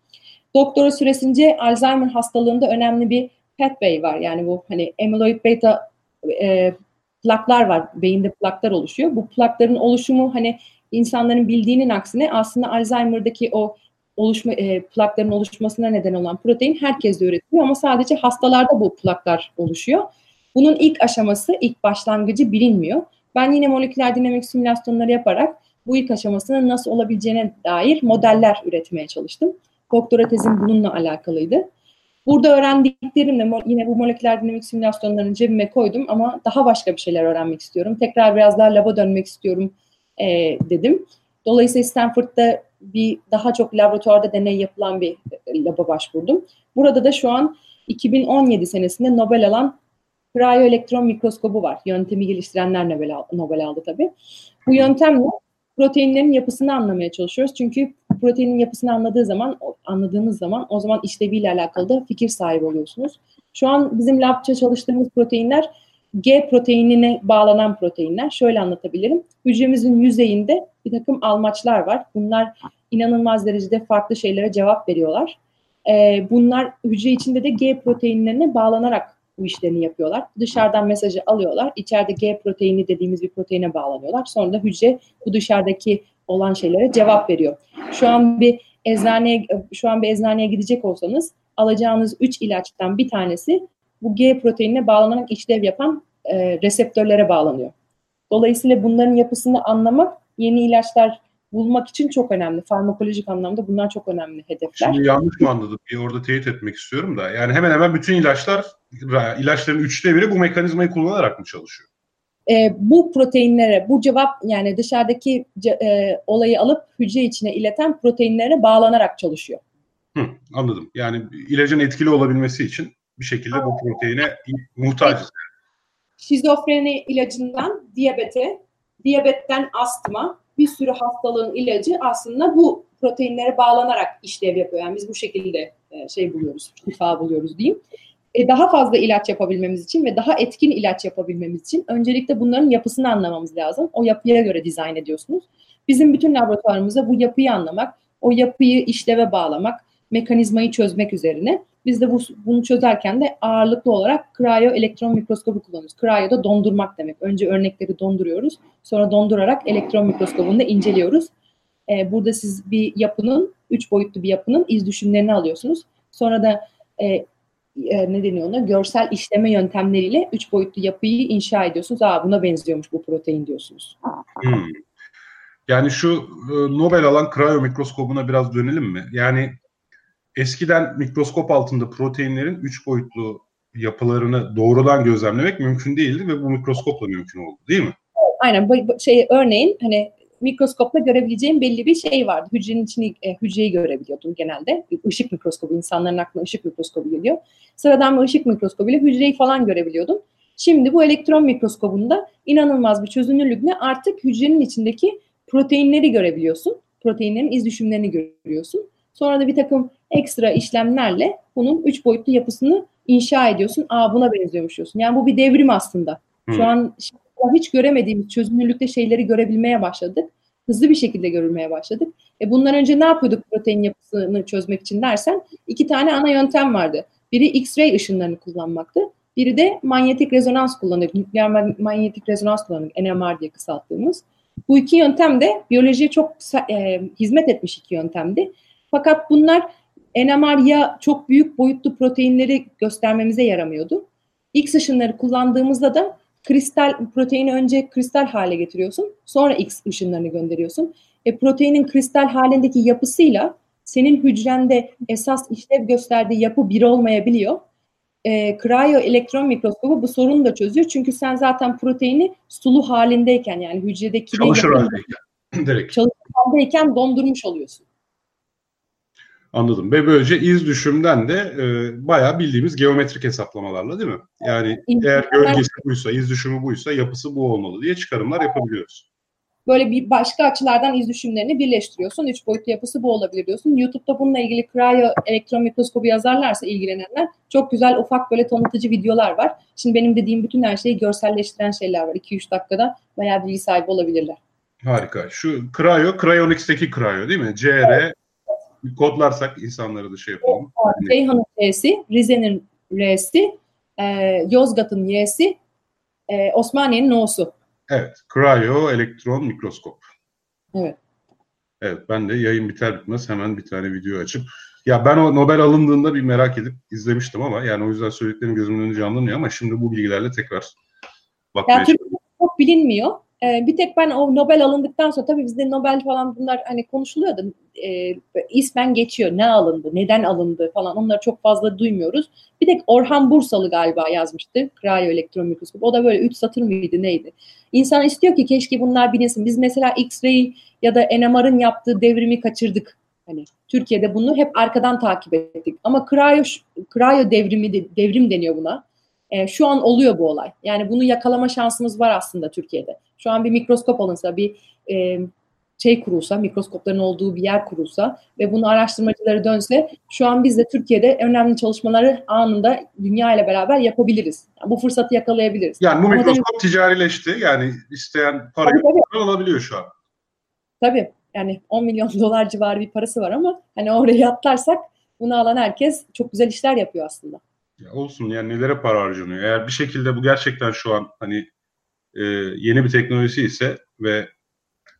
Doktora süresince Alzheimer hastalığında önemli bir pathway var. Yani bu hani amyloid beta e, plaklar var. Beyinde plaklar oluşuyor. Bu plakların oluşumu hani insanların bildiğinin aksine aslında Alzheimer'daki o oluşma e, plakların oluşmasına neden olan protein herkeste üretiliyor ama sadece hastalarda bu plaklar oluşuyor. Bunun ilk aşaması, ilk başlangıcı bilinmiyor. Ben yine moleküler dinamik simülasyonları yaparak bu ilk aşamasının nasıl olabileceğine dair modeller üretmeye çalıştım. Doktora tezim bununla alakalıydı. Burada öğrendiklerimle yine bu moleküler dinamik simülasyonlarını cebime koydum ama daha başka bir şeyler öğrenmek istiyorum. Tekrar biraz daha laba dönmek istiyorum e, dedim. Dolayısıyla Stanford'da bir daha çok laboratuvarda deney yapılan bir e, laba başvurdum. Burada da şu an 2017 senesinde Nobel alan kryoelektron mikroskobu var. Yöntemi geliştirenler Nobel, Nobel aldı tabii. Bu yöntemle proteinlerin yapısını anlamaya çalışıyoruz. Çünkü proteinin yapısını anladığı zaman, anladığınız zaman o zaman işleviyle alakalı da fikir sahibi oluyorsunuz. Şu an bizim labça çalıştığımız proteinler G proteinine bağlanan proteinler. Şöyle anlatabilirim. Hücremizin yüzeyinde bir takım almaçlar var. Bunlar inanılmaz derecede farklı şeylere cevap veriyorlar. Ee, bunlar hücre içinde de G proteinlerine bağlanarak bu işlerini yapıyorlar. Dışarıdan mesajı alıyorlar. İçeride G proteini dediğimiz bir proteine bağlanıyorlar. Sonra da hücre bu dışarıdaki olan şeylere cevap veriyor. Şu an bir eczaneye şu an bir eczaneye gidecek olsanız alacağınız 3 ilaçtan bir tanesi bu G proteinine bağlanarak işlev yapan e, reseptörlere bağlanıyor. Dolayısıyla bunların yapısını anlamak yeni ilaçlar bulmak için çok önemli. Farmakolojik anlamda bunlar çok önemli hedefler. Şimdi yanlış mı anladım? Bir orada teyit etmek istiyorum da. Yani hemen hemen bütün ilaçlar, ilaçların üçte biri bu mekanizmayı kullanarak mı çalışıyor? E, bu proteinlere, bu cevap yani dışarıdaki e, olayı alıp hücre içine ileten proteinlere bağlanarak çalışıyor. Hı, anladım. Yani ilacın etkili olabilmesi için bir şekilde bu proteine muhtacız. Şizofreni ilacından diyabete, diyabetten astma, bir sürü hastalığın ilacı aslında bu proteinlere bağlanarak işlev yapıyor. Yani biz bu şekilde e, şey buluyoruz, şifa buluyoruz diyeyim. E, daha fazla ilaç yapabilmemiz için ve daha etkin ilaç yapabilmemiz için öncelikle bunların yapısını anlamamız lazım. O yapıya göre dizayn ediyorsunuz. Bizim bütün laboratuvarımızda bu yapıyı anlamak, o yapıyı işleve bağlamak, mekanizmayı çözmek üzerine. Biz de bu, bunu çözerken de ağırlıklı olarak cryo elektron mikroskobu kullanıyoruz. Cryo da dondurmak demek. Önce örnekleri donduruyoruz. Sonra dondurarak elektron mikroskobunda inceliyoruz. Ee, burada siz bir yapının, üç boyutlu bir yapının iz düşümlerini alıyorsunuz. Sonra da e, e, ne deniyor ona? Görsel işleme yöntemleriyle üç boyutlu yapıyı inşa ediyorsunuz. Aa buna benziyormuş bu protein diyorsunuz. Hmm. Yani şu e, Nobel alan cryo mikroskobuna biraz dönelim mi? Yani eskiden mikroskop altında proteinlerin üç boyutlu yapılarını doğrudan gözlemlemek mümkün değildi ve bu mikroskopla mümkün oldu değil mi? Aynen. Şey örneğin hani mikroskopla görebileceğim belli bir şey vardı. Hücrenin içini, e, hücreyi görebiliyordum genelde. Işık mikroskobu, insanların aklına ışık mikroskobu geliyor. Sıradan bir ışık mikroskobuyla hücreyi falan görebiliyordum. Şimdi bu elektron mikroskobunda inanılmaz bir çözünürlükle artık hücrenin içindeki proteinleri görebiliyorsun. Proteinlerin iz düşümlerini görüyorsun. Sonra da bir takım ekstra işlemlerle bunun üç boyutlu yapısını inşa ediyorsun. Aa buna benziyormuş diyorsun. Yani bu bir devrim aslında. Hmm. Şu an hiç göremediğimiz çözünürlükte şeyleri görebilmeye başladık. Hızlı bir şekilde görülmeye başladık. E bundan önce ne yapıyorduk protein yapısını çözmek için dersen iki tane ana yöntem vardı. Biri X-ray ışınlarını kullanmaktı. Biri de manyetik rezonans kullanıyorduk. Nükleer manyetik rezonans kullanıyorduk. NMR diye kısalttığımız. Bu iki yöntem de biyolojiye çok e, hizmet etmiş iki yöntemdi. Fakat bunlar NMR ya çok büyük boyutlu proteinleri göstermemize yaramıyordu. X ışınları kullandığımızda da kristal proteini önce kristal hale getiriyorsun. Sonra X ışınlarını gönderiyorsun. E, proteinin kristal halindeki yapısıyla senin hücrende esas işlev gösterdiği yapı bir olmayabiliyor. E, cryo elektron mikroskobu bu sorunu da çözüyor. Çünkü sen zaten proteini sulu halindeyken yani hücredeki çalışır haldeyken *clears throat* direkt. Çalışır haldeyken dondurmuş oluyorsun. Anladım. Ve böylece iz düşümden de e, bayağı bildiğimiz geometrik hesaplamalarla değil mi? Yani eğer gölgesi buysa, iz düşümü buysa yapısı bu olmalı diye çıkarımlar yapabiliyoruz. Böyle bir başka açılardan iz düşümlerini birleştiriyorsun. Üç boyutlu yapısı bu olabilir diyorsun. YouTube'da bununla ilgili cryo elektron mikroskobu yazarlarsa ilgilenenler çok güzel ufak böyle tanıtıcı videolar var. Şimdi benim dediğim bütün her şeyi görselleştiren şeyler var. 2-3 dakikada bayağı bilgi sahibi olabilirler. Harika. Şu cryo, Cryonics'teki cryo değil mi? CR evet kodlarsak insanları da şey yapalım. Ceyhan'ın C'si, Rize'nin R'si, e, Yozgat'ın Y'si, e, Osmaniye'nin O'su. Evet. Cryo elektron mikroskop. Evet. Evet ben de yayın biter bitmez hemen bir tane video açıp ya ben o Nobel alındığında bir merak edip izlemiştim ama yani o yüzden söylediklerim gözümün önünde canlanmıyor ama şimdi bu bilgilerle tekrar bakmaya yani çok bilinmiyor. Ee, bir tek ben o Nobel alındıktan sonra tabii bizde Nobel falan bunlar hani konuşuluyordu. Ee, ismen geçiyor. Ne alındı, neden alındı falan onları çok fazla duymuyoruz. Bir tek Orhan Bursalı galiba yazmıştı. Elektron mikroskop. O da böyle üç satır mıydı neydi? İnsan istiyor ki keşke bunlar bilinsin. Biz mesela X-ray ya da NMR'ın yaptığı devrimi kaçırdık. Hani Türkiye'de bunu hep arkadan takip ettik. Ama cryo, cryo devrimi devrim deniyor buna. E, şu an oluyor bu olay. Yani bunu yakalama şansımız var aslında Türkiye'de. Şu an bir mikroskop alınsa, bir e, şey kurulsa, mikroskopların olduğu bir yer kurulsa ve bunu araştırmacıları dönse şu an biz de Türkiye'de önemli çalışmaları anında dünya ile beraber yapabiliriz. Yani bu fırsatı yakalayabiliriz. Yani bu mikroskop Ama ticarileşti. Yani isteyen parayı tabii, tabii. alabiliyor şu an. Tabii. Yani 10 milyon *laughs* dolar civarı bir parası var ama hani oraya atlarsak bunu alan herkes çok güzel işler yapıyor aslında. Ya olsun yani nelere para harcanıyor. Eğer bir şekilde bu gerçekten şu an hani e, yeni bir teknoloji ise ve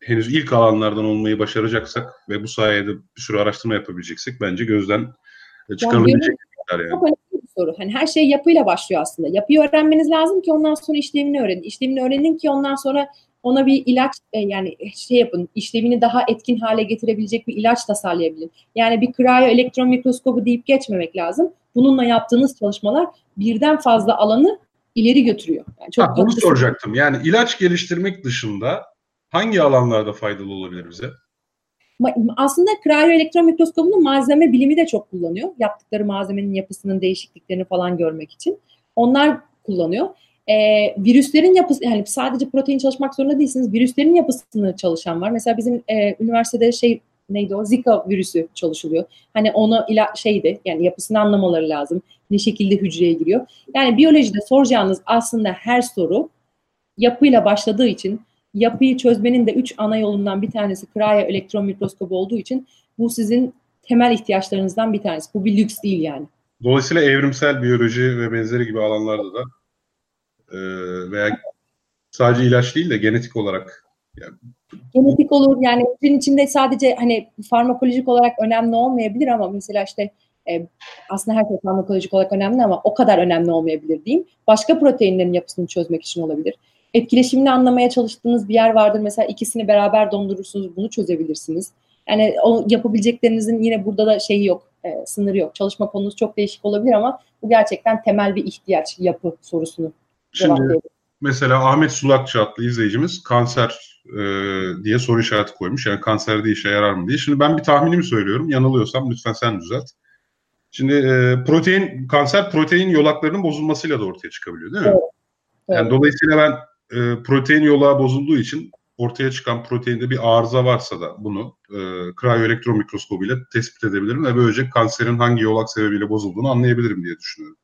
henüz ilk alanlardan olmayı başaracaksak ve bu sayede bir sürü araştırma yapabileceksek bence gözden çıkarılabilecek yani, yani. Çok önemli bir soru. Hani her şey yapıyla başlıyor aslında. Yapıyı öğrenmeniz lazım ki ondan sonra işlemini öğrenin. İşlemini öğrenin ki ondan sonra ona bir ilaç e, yani şey yapın işlemini daha etkin hale getirebilecek bir ilaç tasarlayabilin. Yani bir cryo elektron mikroskobu deyip geçmemek lazım. Bununla yaptığınız çalışmalar birden fazla alanı ileri götürüyor. Yani çok ha, bunu soracaktım. Yani ilaç geliştirmek dışında hangi alanlarda faydalı olabilir bize? Aslında cryo elektron mikroskobunun malzeme bilimi de çok kullanıyor. Yaptıkları malzemenin yapısının değişikliklerini falan görmek için. Onlar kullanıyor. Ee, virüslerin yapısı, yani sadece protein çalışmak zorunda değilsiniz. Virüslerin yapısını çalışan var. Mesela bizim e, üniversitede şey neydi o Zika virüsü çalışılıyor. Hani onu ila şeydi yani yapısını anlamaları lazım. Ne şekilde hücreye giriyor. Yani biyolojide soracağınız aslında her soru yapıyla başladığı için yapıyı çözmenin de üç ana yolundan bir tanesi cryo elektron mikroskop olduğu için bu sizin temel ihtiyaçlarınızdan bir tanesi. Bu bir lüks değil yani. Dolayısıyla evrimsel biyoloji ve benzeri gibi alanlarda da e, veya sadece ilaç değil de genetik olarak yani genetik olur yani bunun içinde sadece hani farmakolojik olarak önemli olmayabilir ama mesela işte e, aslında her şey farmakolojik olarak önemli ama o kadar önemli olmayabilir diyeyim. Başka proteinlerin yapısını çözmek için olabilir. Etkileşimini anlamaya çalıştığınız bir yer vardır. Mesela ikisini beraber dondurursunuz, bunu çözebilirsiniz. Yani o yapabileceklerinizin yine burada da şeyi yok, e, sınırı yok. Çalışma konunuz çok değişik olabilir ama bu gerçekten temel bir ihtiyaç yapı sorusunu Şimdi mesela Ahmet Sulakçı adlı izleyicimiz kanser e, diye soru işareti koymuş. Yani kanserde işe yarar mı diye. Şimdi ben bir tahminimi söylüyorum. Yanılıyorsam lütfen sen düzelt. Şimdi e, protein kanser protein yolaklarının bozulmasıyla da ortaya çıkabiliyor değil mi? Evet. Yani evet. dolayısıyla ben e, protein yolağı bozulduğu için ortaya çıkan proteinde bir arıza varsa da bunu e, kriyoelektron mikroskobuyla tespit edebilirim ve böylece kanserin hangi yolak sebebiyle bozulduğunu anlayabilirim diye düşünüyorum.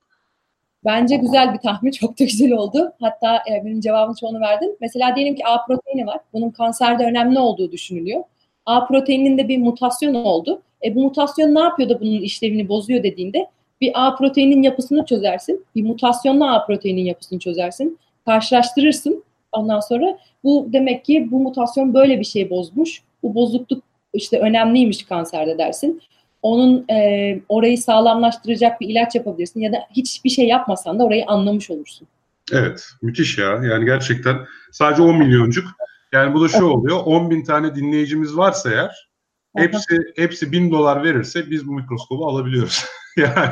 Bence güzel bir tahmin. *laughs* Çok da güzel oldu. Hatta e, benim cevabımı çoğunu verdim. Mesela diyelim ki A proteini var. Bunun kanserde önemli olduğu düşünülüyor. A proteininde bir mutasyon oldu. E, bu mutasyon ne yapıyor da bunun işlevini bozuyor dediğinde bir A proteinin yapısını çözersin. Bir mutasyonla A proteinin yapısını çözersin. Karşılaştırırsın. Ondan sonra bu demek ki bu mutasyon böyle bir şey bozmuş. Bu bozukluk işte önemliymiş kanserde dersin onun e, orayı sağlamlaştıracak bir ilaç yapabilirsin ya da hiçbir şey yapmasan da orayı anlamış olursun. Evet, müthiş ya. Yani gerçekten sadece 10 milyoncuk. Yani bu da şu oluyor. 10 bin tane dinleyicimiz varsa eğer hepsi hepsi bin dolar verirse biz bu mikroskobu alabiliyoruz. *laughs* yani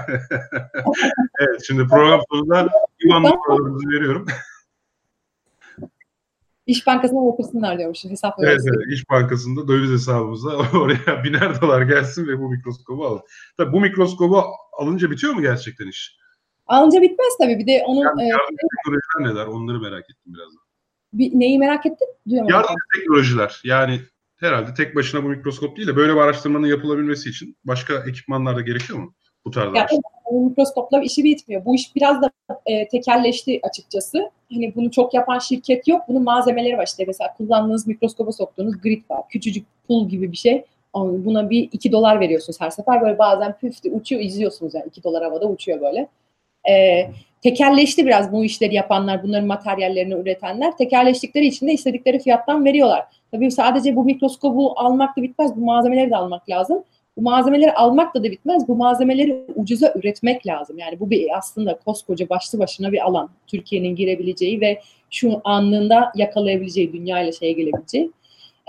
evet şimdi program sonunda İvan numaralarımızı veriyorum. İş Bankası'na yatırsınlar diyormuş hesap Evet, evet, İş Bankası'nda döviz hesabımıza *laughs* oraya biner dolar gelsin ve bu mikroskobu alın. Tabii bu mikroskobu alınca bitiyor mu gerçekten iş? Alınca bitmez tabii. Bir de onun... Yani e, yardım e, teknolojiler neler? Onları merak ettim biraz. Bir, neyi merak ettin? Duyamadım. Yardım teknolojiler. Yani herhalde tek başına bu mikroskop değil de böyle bir araştırmanın yapılabilmesi için başka ekipmanlar da gerekiyor mu? Bu tarz yani, mikroskopla işi bitmiyor. Bu iş biraz da e, tekelleşti açıkçası. Hani bunu çok yapan şirket yok. Bunun malzemeleri var işte. Mesela kullandığınız mikroskopa soktuğunuz grid var. Küçücük pul gibi bir şey. Buna bir 2 dolar veriyorsunuz her sefer. Böyle bazen püftü uçuyor izliyorsunuz yani 2 dolar havada uçuyor böyle. Ee, tekerleşti biraz bu işleri yapanlar, bunların materyallerini üretenler. Tekerleştikleri için de istedikleri fiyattan veriyorlar. Tabii sadece bu mikroskobu almak da bitmez, bu malzemeleri de almak lazım. Bu malzemeleri almak da bitmez. Bu malzemeleri ucuza üretmek lazım. Yani bu bir aslında koskoca başlı başına bir alan. Türkiye'nin girebileceği ve şu anlığında yakalayabileceği, dünya ile şeye gelebileceği.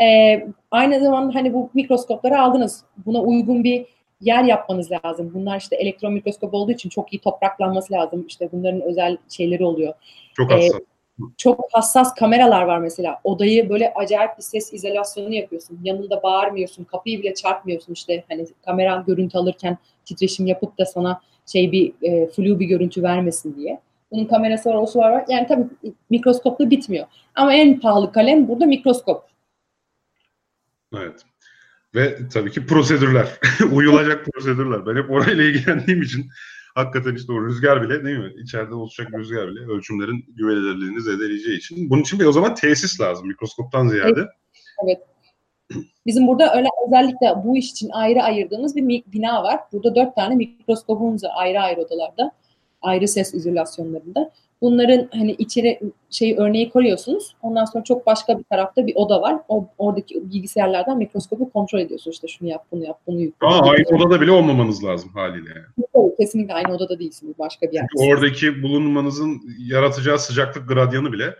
Ee, aynı zamanda hani bu mikroskopları aldınız. Buna uygun bir yer yapmanız lazım. Bunlar işte elektron mikroskop olduğu için çok iyi topraklanması lazım. İşte bunların özel şeyleri oluyor. Çok hassas. Ee, çok hassas kameralar var mesela. Odayı böyle acayip bir ses izolasyonu yapıyorsun. Yanında bağırmıyorsun. Kapıyı bile çarpmıyorsun işte. Hani kamera görüntü alırken titreşim yapıp da sana şey bir e, flu bir görüntü vermesin diye. Bunun kamerası var, olsu var. Yani tabii mikroskopla bitmiyor. Ama en pahalı kalem burada mikroskop. Evet. Ve tabii ki prosedürler. *laughs* Uyulacak prosedürler. Ben hep orayla ilgilendiğim için hakikaten işte o rüzgar bile değil mi? İçeride olacak rüzgar bile ölçümlerin güvenilirliğini zedeleyeceği için. Bunun için bir o zaman tesis lazım mikroskoptan ziyade. Evet. Bizim burada öyle özellikle bu iş için ayrı ayırdığımız bir bina var. Burada dört tane mikroskopumuz var ayrı ayrı odalarda. Ayrı ses izolasyonlarında. Bunların hani içeri şey örneği koyuyorsunuz. Ondan sonra çok başka bir tarafta bir oda var. O oradaki bilgisayarlardan mikroskopu kontrol ediyorsunuz. İşte şunu yap, bunu yap, bunu yükle. Aa, aynı odada bile olmamanız lazım haliyle yani. kesinlikle aynı odada değilsiniz. Başka bir yerde. Oradaki bulunmanızın yaratacağı sıcaklık gradyanı bile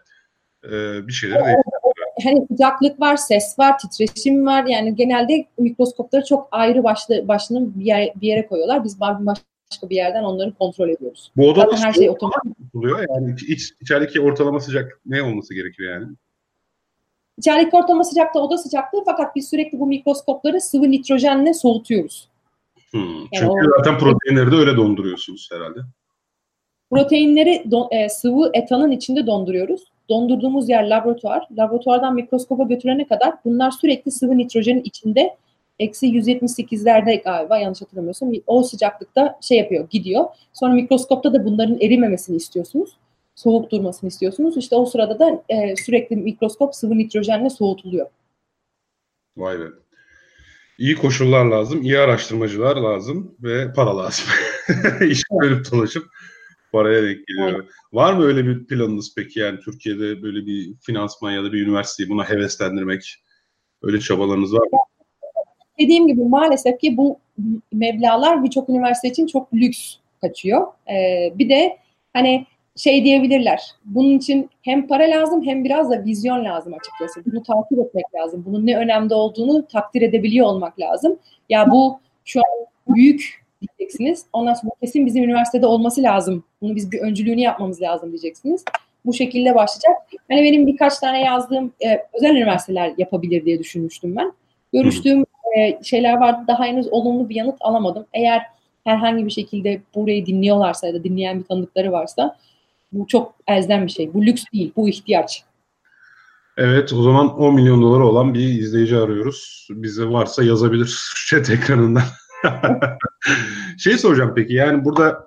e, bir şeyleri değiştiriyor. Hani sıcaklık var, ses var, titreşim var. Yani genelde mikroskopları çok ayrı başlı başını bir, yer, bir yere koyuyorlar. Biz baş, başka bir yerden onları kontrol ediyoruz. Bu odada her şey otomatik oluyor. Yani iç, içerideki ortalama sıcak ne olması gerekiyor yani? İçerideki ortalama sıcaklığı oda sıcaklığı fakat biz sürekli bu mikroskopları sıvı nitrojenle soğutuyoruz. Hmm. Yani Çünkü o, zaten proteinleri de öyle donduruyorsunuz herhalde. Proteinleri don, e, sıvı etanın içinde donduruyoruz. Dondurduğumuz yer laboratuvar. Laboratuvardan mikroskopa götürene kadar bunlar sürekli sıvı nitrojenin içinde eksi 178'lerde galiba yanlış hatırlamıyorsam o sıcaklıkta şey yapıyor gidiyor. Sonra mikroskopta da bunların erimemesini istiyorsunuz. Soğuk durmasını istiyorsunuz. İşte o sırada da e, sürekli mikroskop sıvı nitrojenle soğutuluyor. Vay be. İyi koşullar lazım, iyi araştırmacılar lazım ve para lazım. *laughs* İş bölüp dolaşıp paraya denk geliyor. Evet. Var mı öyle bir planınız peki yani Türkiye'de böyle bir finansman ya da bir üniversiteyi buna heveslendirmek öyle çabalarınız var mı? Dediğim gibi maalesef ki bu meblalar birçok üniversite için çok lüks kaçıyor. Ee, bir de hani şey diyebilirler. Bunun için hem para lazım hem biraz da vizyon lazım açıkçası. Bunu takip etmek lazım. Bunun ne önemli olduğunu takdir edebiliyor olmak lazım. Ya bu şu an büyük diyeceksiniz. Ondan sonra kesin bizim üniversitede olması lazım. Bunu biz bir öncülüğünü yapmamız lazım diyeceksiniz. Bu şekilde başlayacak. Hani benim birkaç tane yazdığım e, özel üniversiteler yapabilir diye düşünmüştüm ben. Görüştüğüm e, şeyler vardı. Daha henüz olumlu bir yanıt alamadım. Eğer herhangi bir şekilde burayı dinliyorlarsa ya da dinleyen bir tanıdıkları varsa bu çok elzem bir şey. Bu lüks değil, bu ihtiyaç. Evet, o zaman 10 milyon doları olan bir izleyici arıyoruz. Bize varsa yazabilir chat ekranından. *laughs* şey soracağım peki, yani burada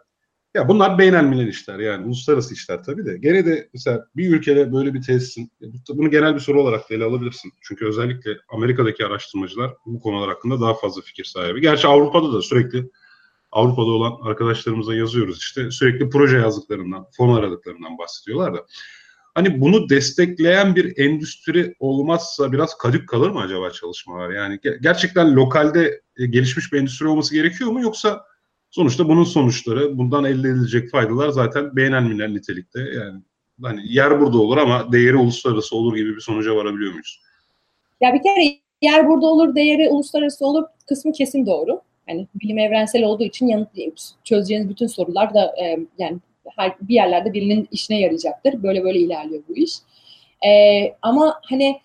ya bunlar beynelmiler işler yani uluslararası işler tabii de. Gene de mesela bir ülkede böyle bir tesisin, bunu genel bir soru olarak da ele alabilirsin. Çünkü özellikle Amerika'daki araştırmacılar bu konular hakkında daha fazla fikir sahibi. Gerçi Avrupa'da da sürekli Avrupa'da olan arkadaşlarımıza yazıyoruz işte sürekli proje yazdıklarından, fon aradıklarından bahsediyorlar da. Hani bunu destekleyen bir endüstri olmazsa biraz kadük kalır mı acaba çalışmalar? Yani gerçekten lokalde e, gelişmiş bir endüstri olması gerekiyor mu yoksa Sonuçta bunun sonuçları, bundan elde edilecek faydalar zaten beğenilmeyen nitelikte. Yani hani yer burada olur ama değeri uluslararası olur gibi bir sonuca varabiliyor muyuz? Ya bir kere yer burada olur, değeri uluslararası olur kısmı kesin doğru. Yani bilim evrensel olduğu için yanıt çözeceğiniz bütün sorular da e, yani her, bir yerlerde birinin işine yarayacaktır. Böyle böyle ilerliyor bu iş. E, ama hani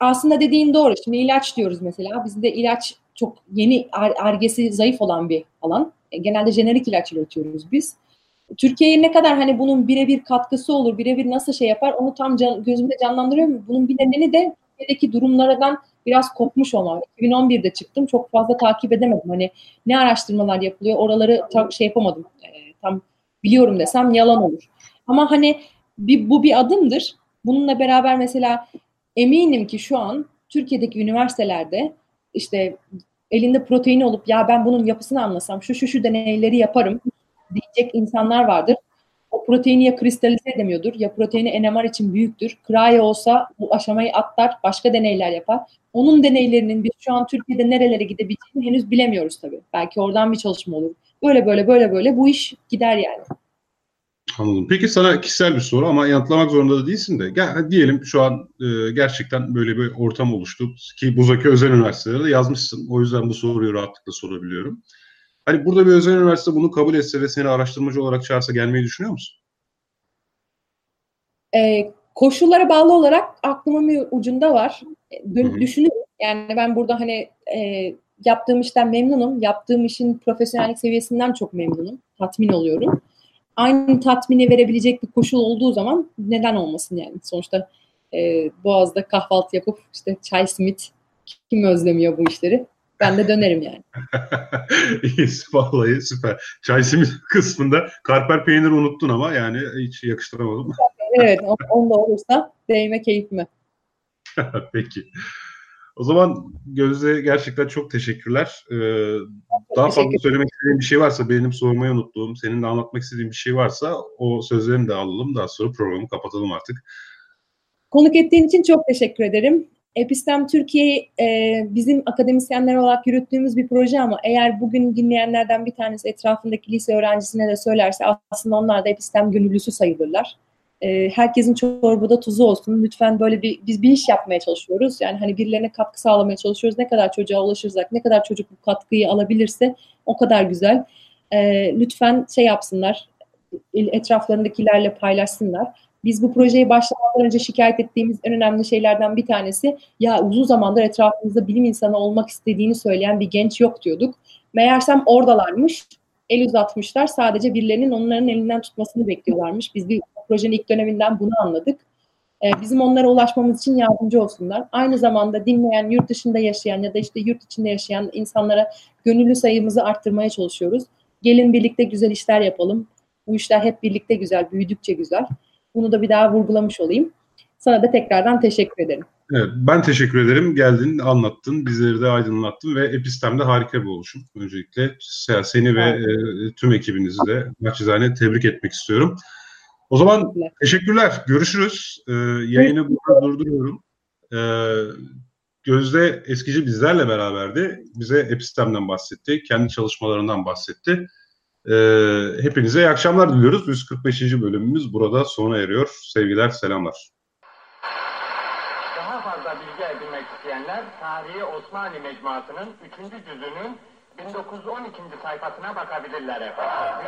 aslında dediğin doğru. Şimdi ilaç diyoruz mesela. Bizde ilaç çok yeni argesi zayıf olan bir alan. Genelde jenerik ilaç üretiyoruz biz. Türkiye'ye ne kadar hani bunun birebir katkısı olur, birebir nasıl şey yapar onu tam can, gözümde canlandırıyorum. Bunun bir nedeni de Türkiye'deki durumlardan biraz kopmuş olmak. 2011'de çıktım. Çok fazla takip edemedim. Hani ne araştırmalar yapılıyor oraları tam şey yapamadım. E, tam biliyorum desem yalan olur. Ama hani bir, bu bir adımdır. Bununla beraber mesela eminim ki şu an Türkiye'deki üniversitelerde işte elinde proteini olup ya ben bunun yapısını anlasam şu şu şu deneyleri yaparım diyecek insanlar vardır. o proteini ya kristalize edemiyordur ya proteini NMR için büyüktür. Cryo olsa bu aşamayı atlar, başka deneyler yapar. Onun deneylerinin biz şu an Türkiye'de nerelere gidebileceğini henüz bilemiyoruz tabii. Belki oradan bir çalışma olur. Böyle böyle böyle böyle bu iş gider yani. Anladım. Peki sana kişisel bir soru ama yanıtlamak zorunda da değilsin de. Gel, diyelim şu an e, gerçekten böyle bir ortam oluştu ki Buzaki Özel Üniversitesi'de de yazmışsın. O yüzden bu soruyu rahatlıkla sorabiliyorum. Hani burada bir özel üniversite bunu kabul etse ve seni araştırmacı olarak çağırsa gelmeyi düşünüyor musun? Ee, koşullara bağlı olarak aklımın bir ucunda var. Düşünüyorum. Yani ben burada hani e, yaptığım işten memnunum. Yaptığım işin profesyonellik seviyesinden çok memnunum. Tatmin oluyorum. Aynı tatmini verebilecek bir koşul olduğu zaman neden olmasın yani. Sonuçta e, Boğaz'da kahvaltı yapıp işte çay simit kim özlemiyor bu işleri? Ben de dönerim yani. *laughs* Vallahi süper. Çay simit kısmında karper peyniri unuttun ama yani hiç yakıştıramadım. evet, onda olursa değme keyfime. *laughs* Peki. O zaman Gözde gerçekten çok teşekkürler. Ee, daha teşekkür fazla söylemek istediğim bir şey varsa, benim sormayı unuttuğum, senin de anlatmak istediğin bir şey varsa o sözlerimi de alalım. Daha sonra programı kapatalım artık. Konuk ettiğin için çok teşekkür ederim. Epistem Türkiye e, bizim akademisyenler olarak yürüttüğümüz bir proje ama eğer bugün dinleyenlerden bir tanesi etrafındaki lise öğrencisine de söylerse aslında onlar da Epistem gönüllüsü sayılırlar. E, herkesin çorbada tuzu olsun. Lütfen böyle bir biz bir iş yapmaya çalışıyoruz. Yani hani birilerine katkı sağlamaya çalışıyoruz. Ne kadar çocuğa ulaşırsak, ne kadar çocuk bu katkıyı alabilirse o kadar güzel. E, lütfen şey yapsınlar, etraflarındakilerle paylaşsınlar. Biz bu projeyi başlamadan önce şikayet ettiğimiz en önemli şeylerden bir tanesi ya uzun zamandır etrafımızda bilim insanı olmak istediğini söyleyen bir genç yok diyorduk. Meğersem oradalarmış. El uzatmışlar. Sadece birilerinin onların elinden tutmasını bekliyorlarmış. Biz bir projenin ilk döneminden bunu anladık. Ee, bizim onlara ulaşmamız için yardımcı olsunlar. Aynı zamanda dinleyen, yurt dışında yaşayan ya da işte yurt içinde yaşayan insanlara gönüllü sayımızı arttırmaya çalışıyoruz. Gelin birlikte güzel işler yapalım. Bu işler hep birlikte güzel, büyüdükçe güzel. Bunu da bir daha vurgulamış olayım. Sana da tekrardan teşekkür ederim. Evet, ben teşekkür ederim. Geldin, anlattın, bizleri de aydınlattın ve Epistem'de harika bir oluşum. Öncelikle seni ve e, tüm ekibinizi de naçizane tebrik etmek istiyorum. O zaman teşekkürler. Görüşürüz. Ee, yayını burada durduruyorum. Ee, Gözde Eskici bizlerle beraberdi. Bize Epistem'den bahsetti. Kendi çalışmalarından bahsetti. Ee, hepinize iyi akşamlar diliyoruz. 145. bölümümüz burada sona eriyor. Sevgiler, selamlar. Daha fazla bilgi edinmek isteyenler Tarihi Osmanlı Mecmuası'nın 3. cüzünün 1912. sayfasına bakabilirler efendim.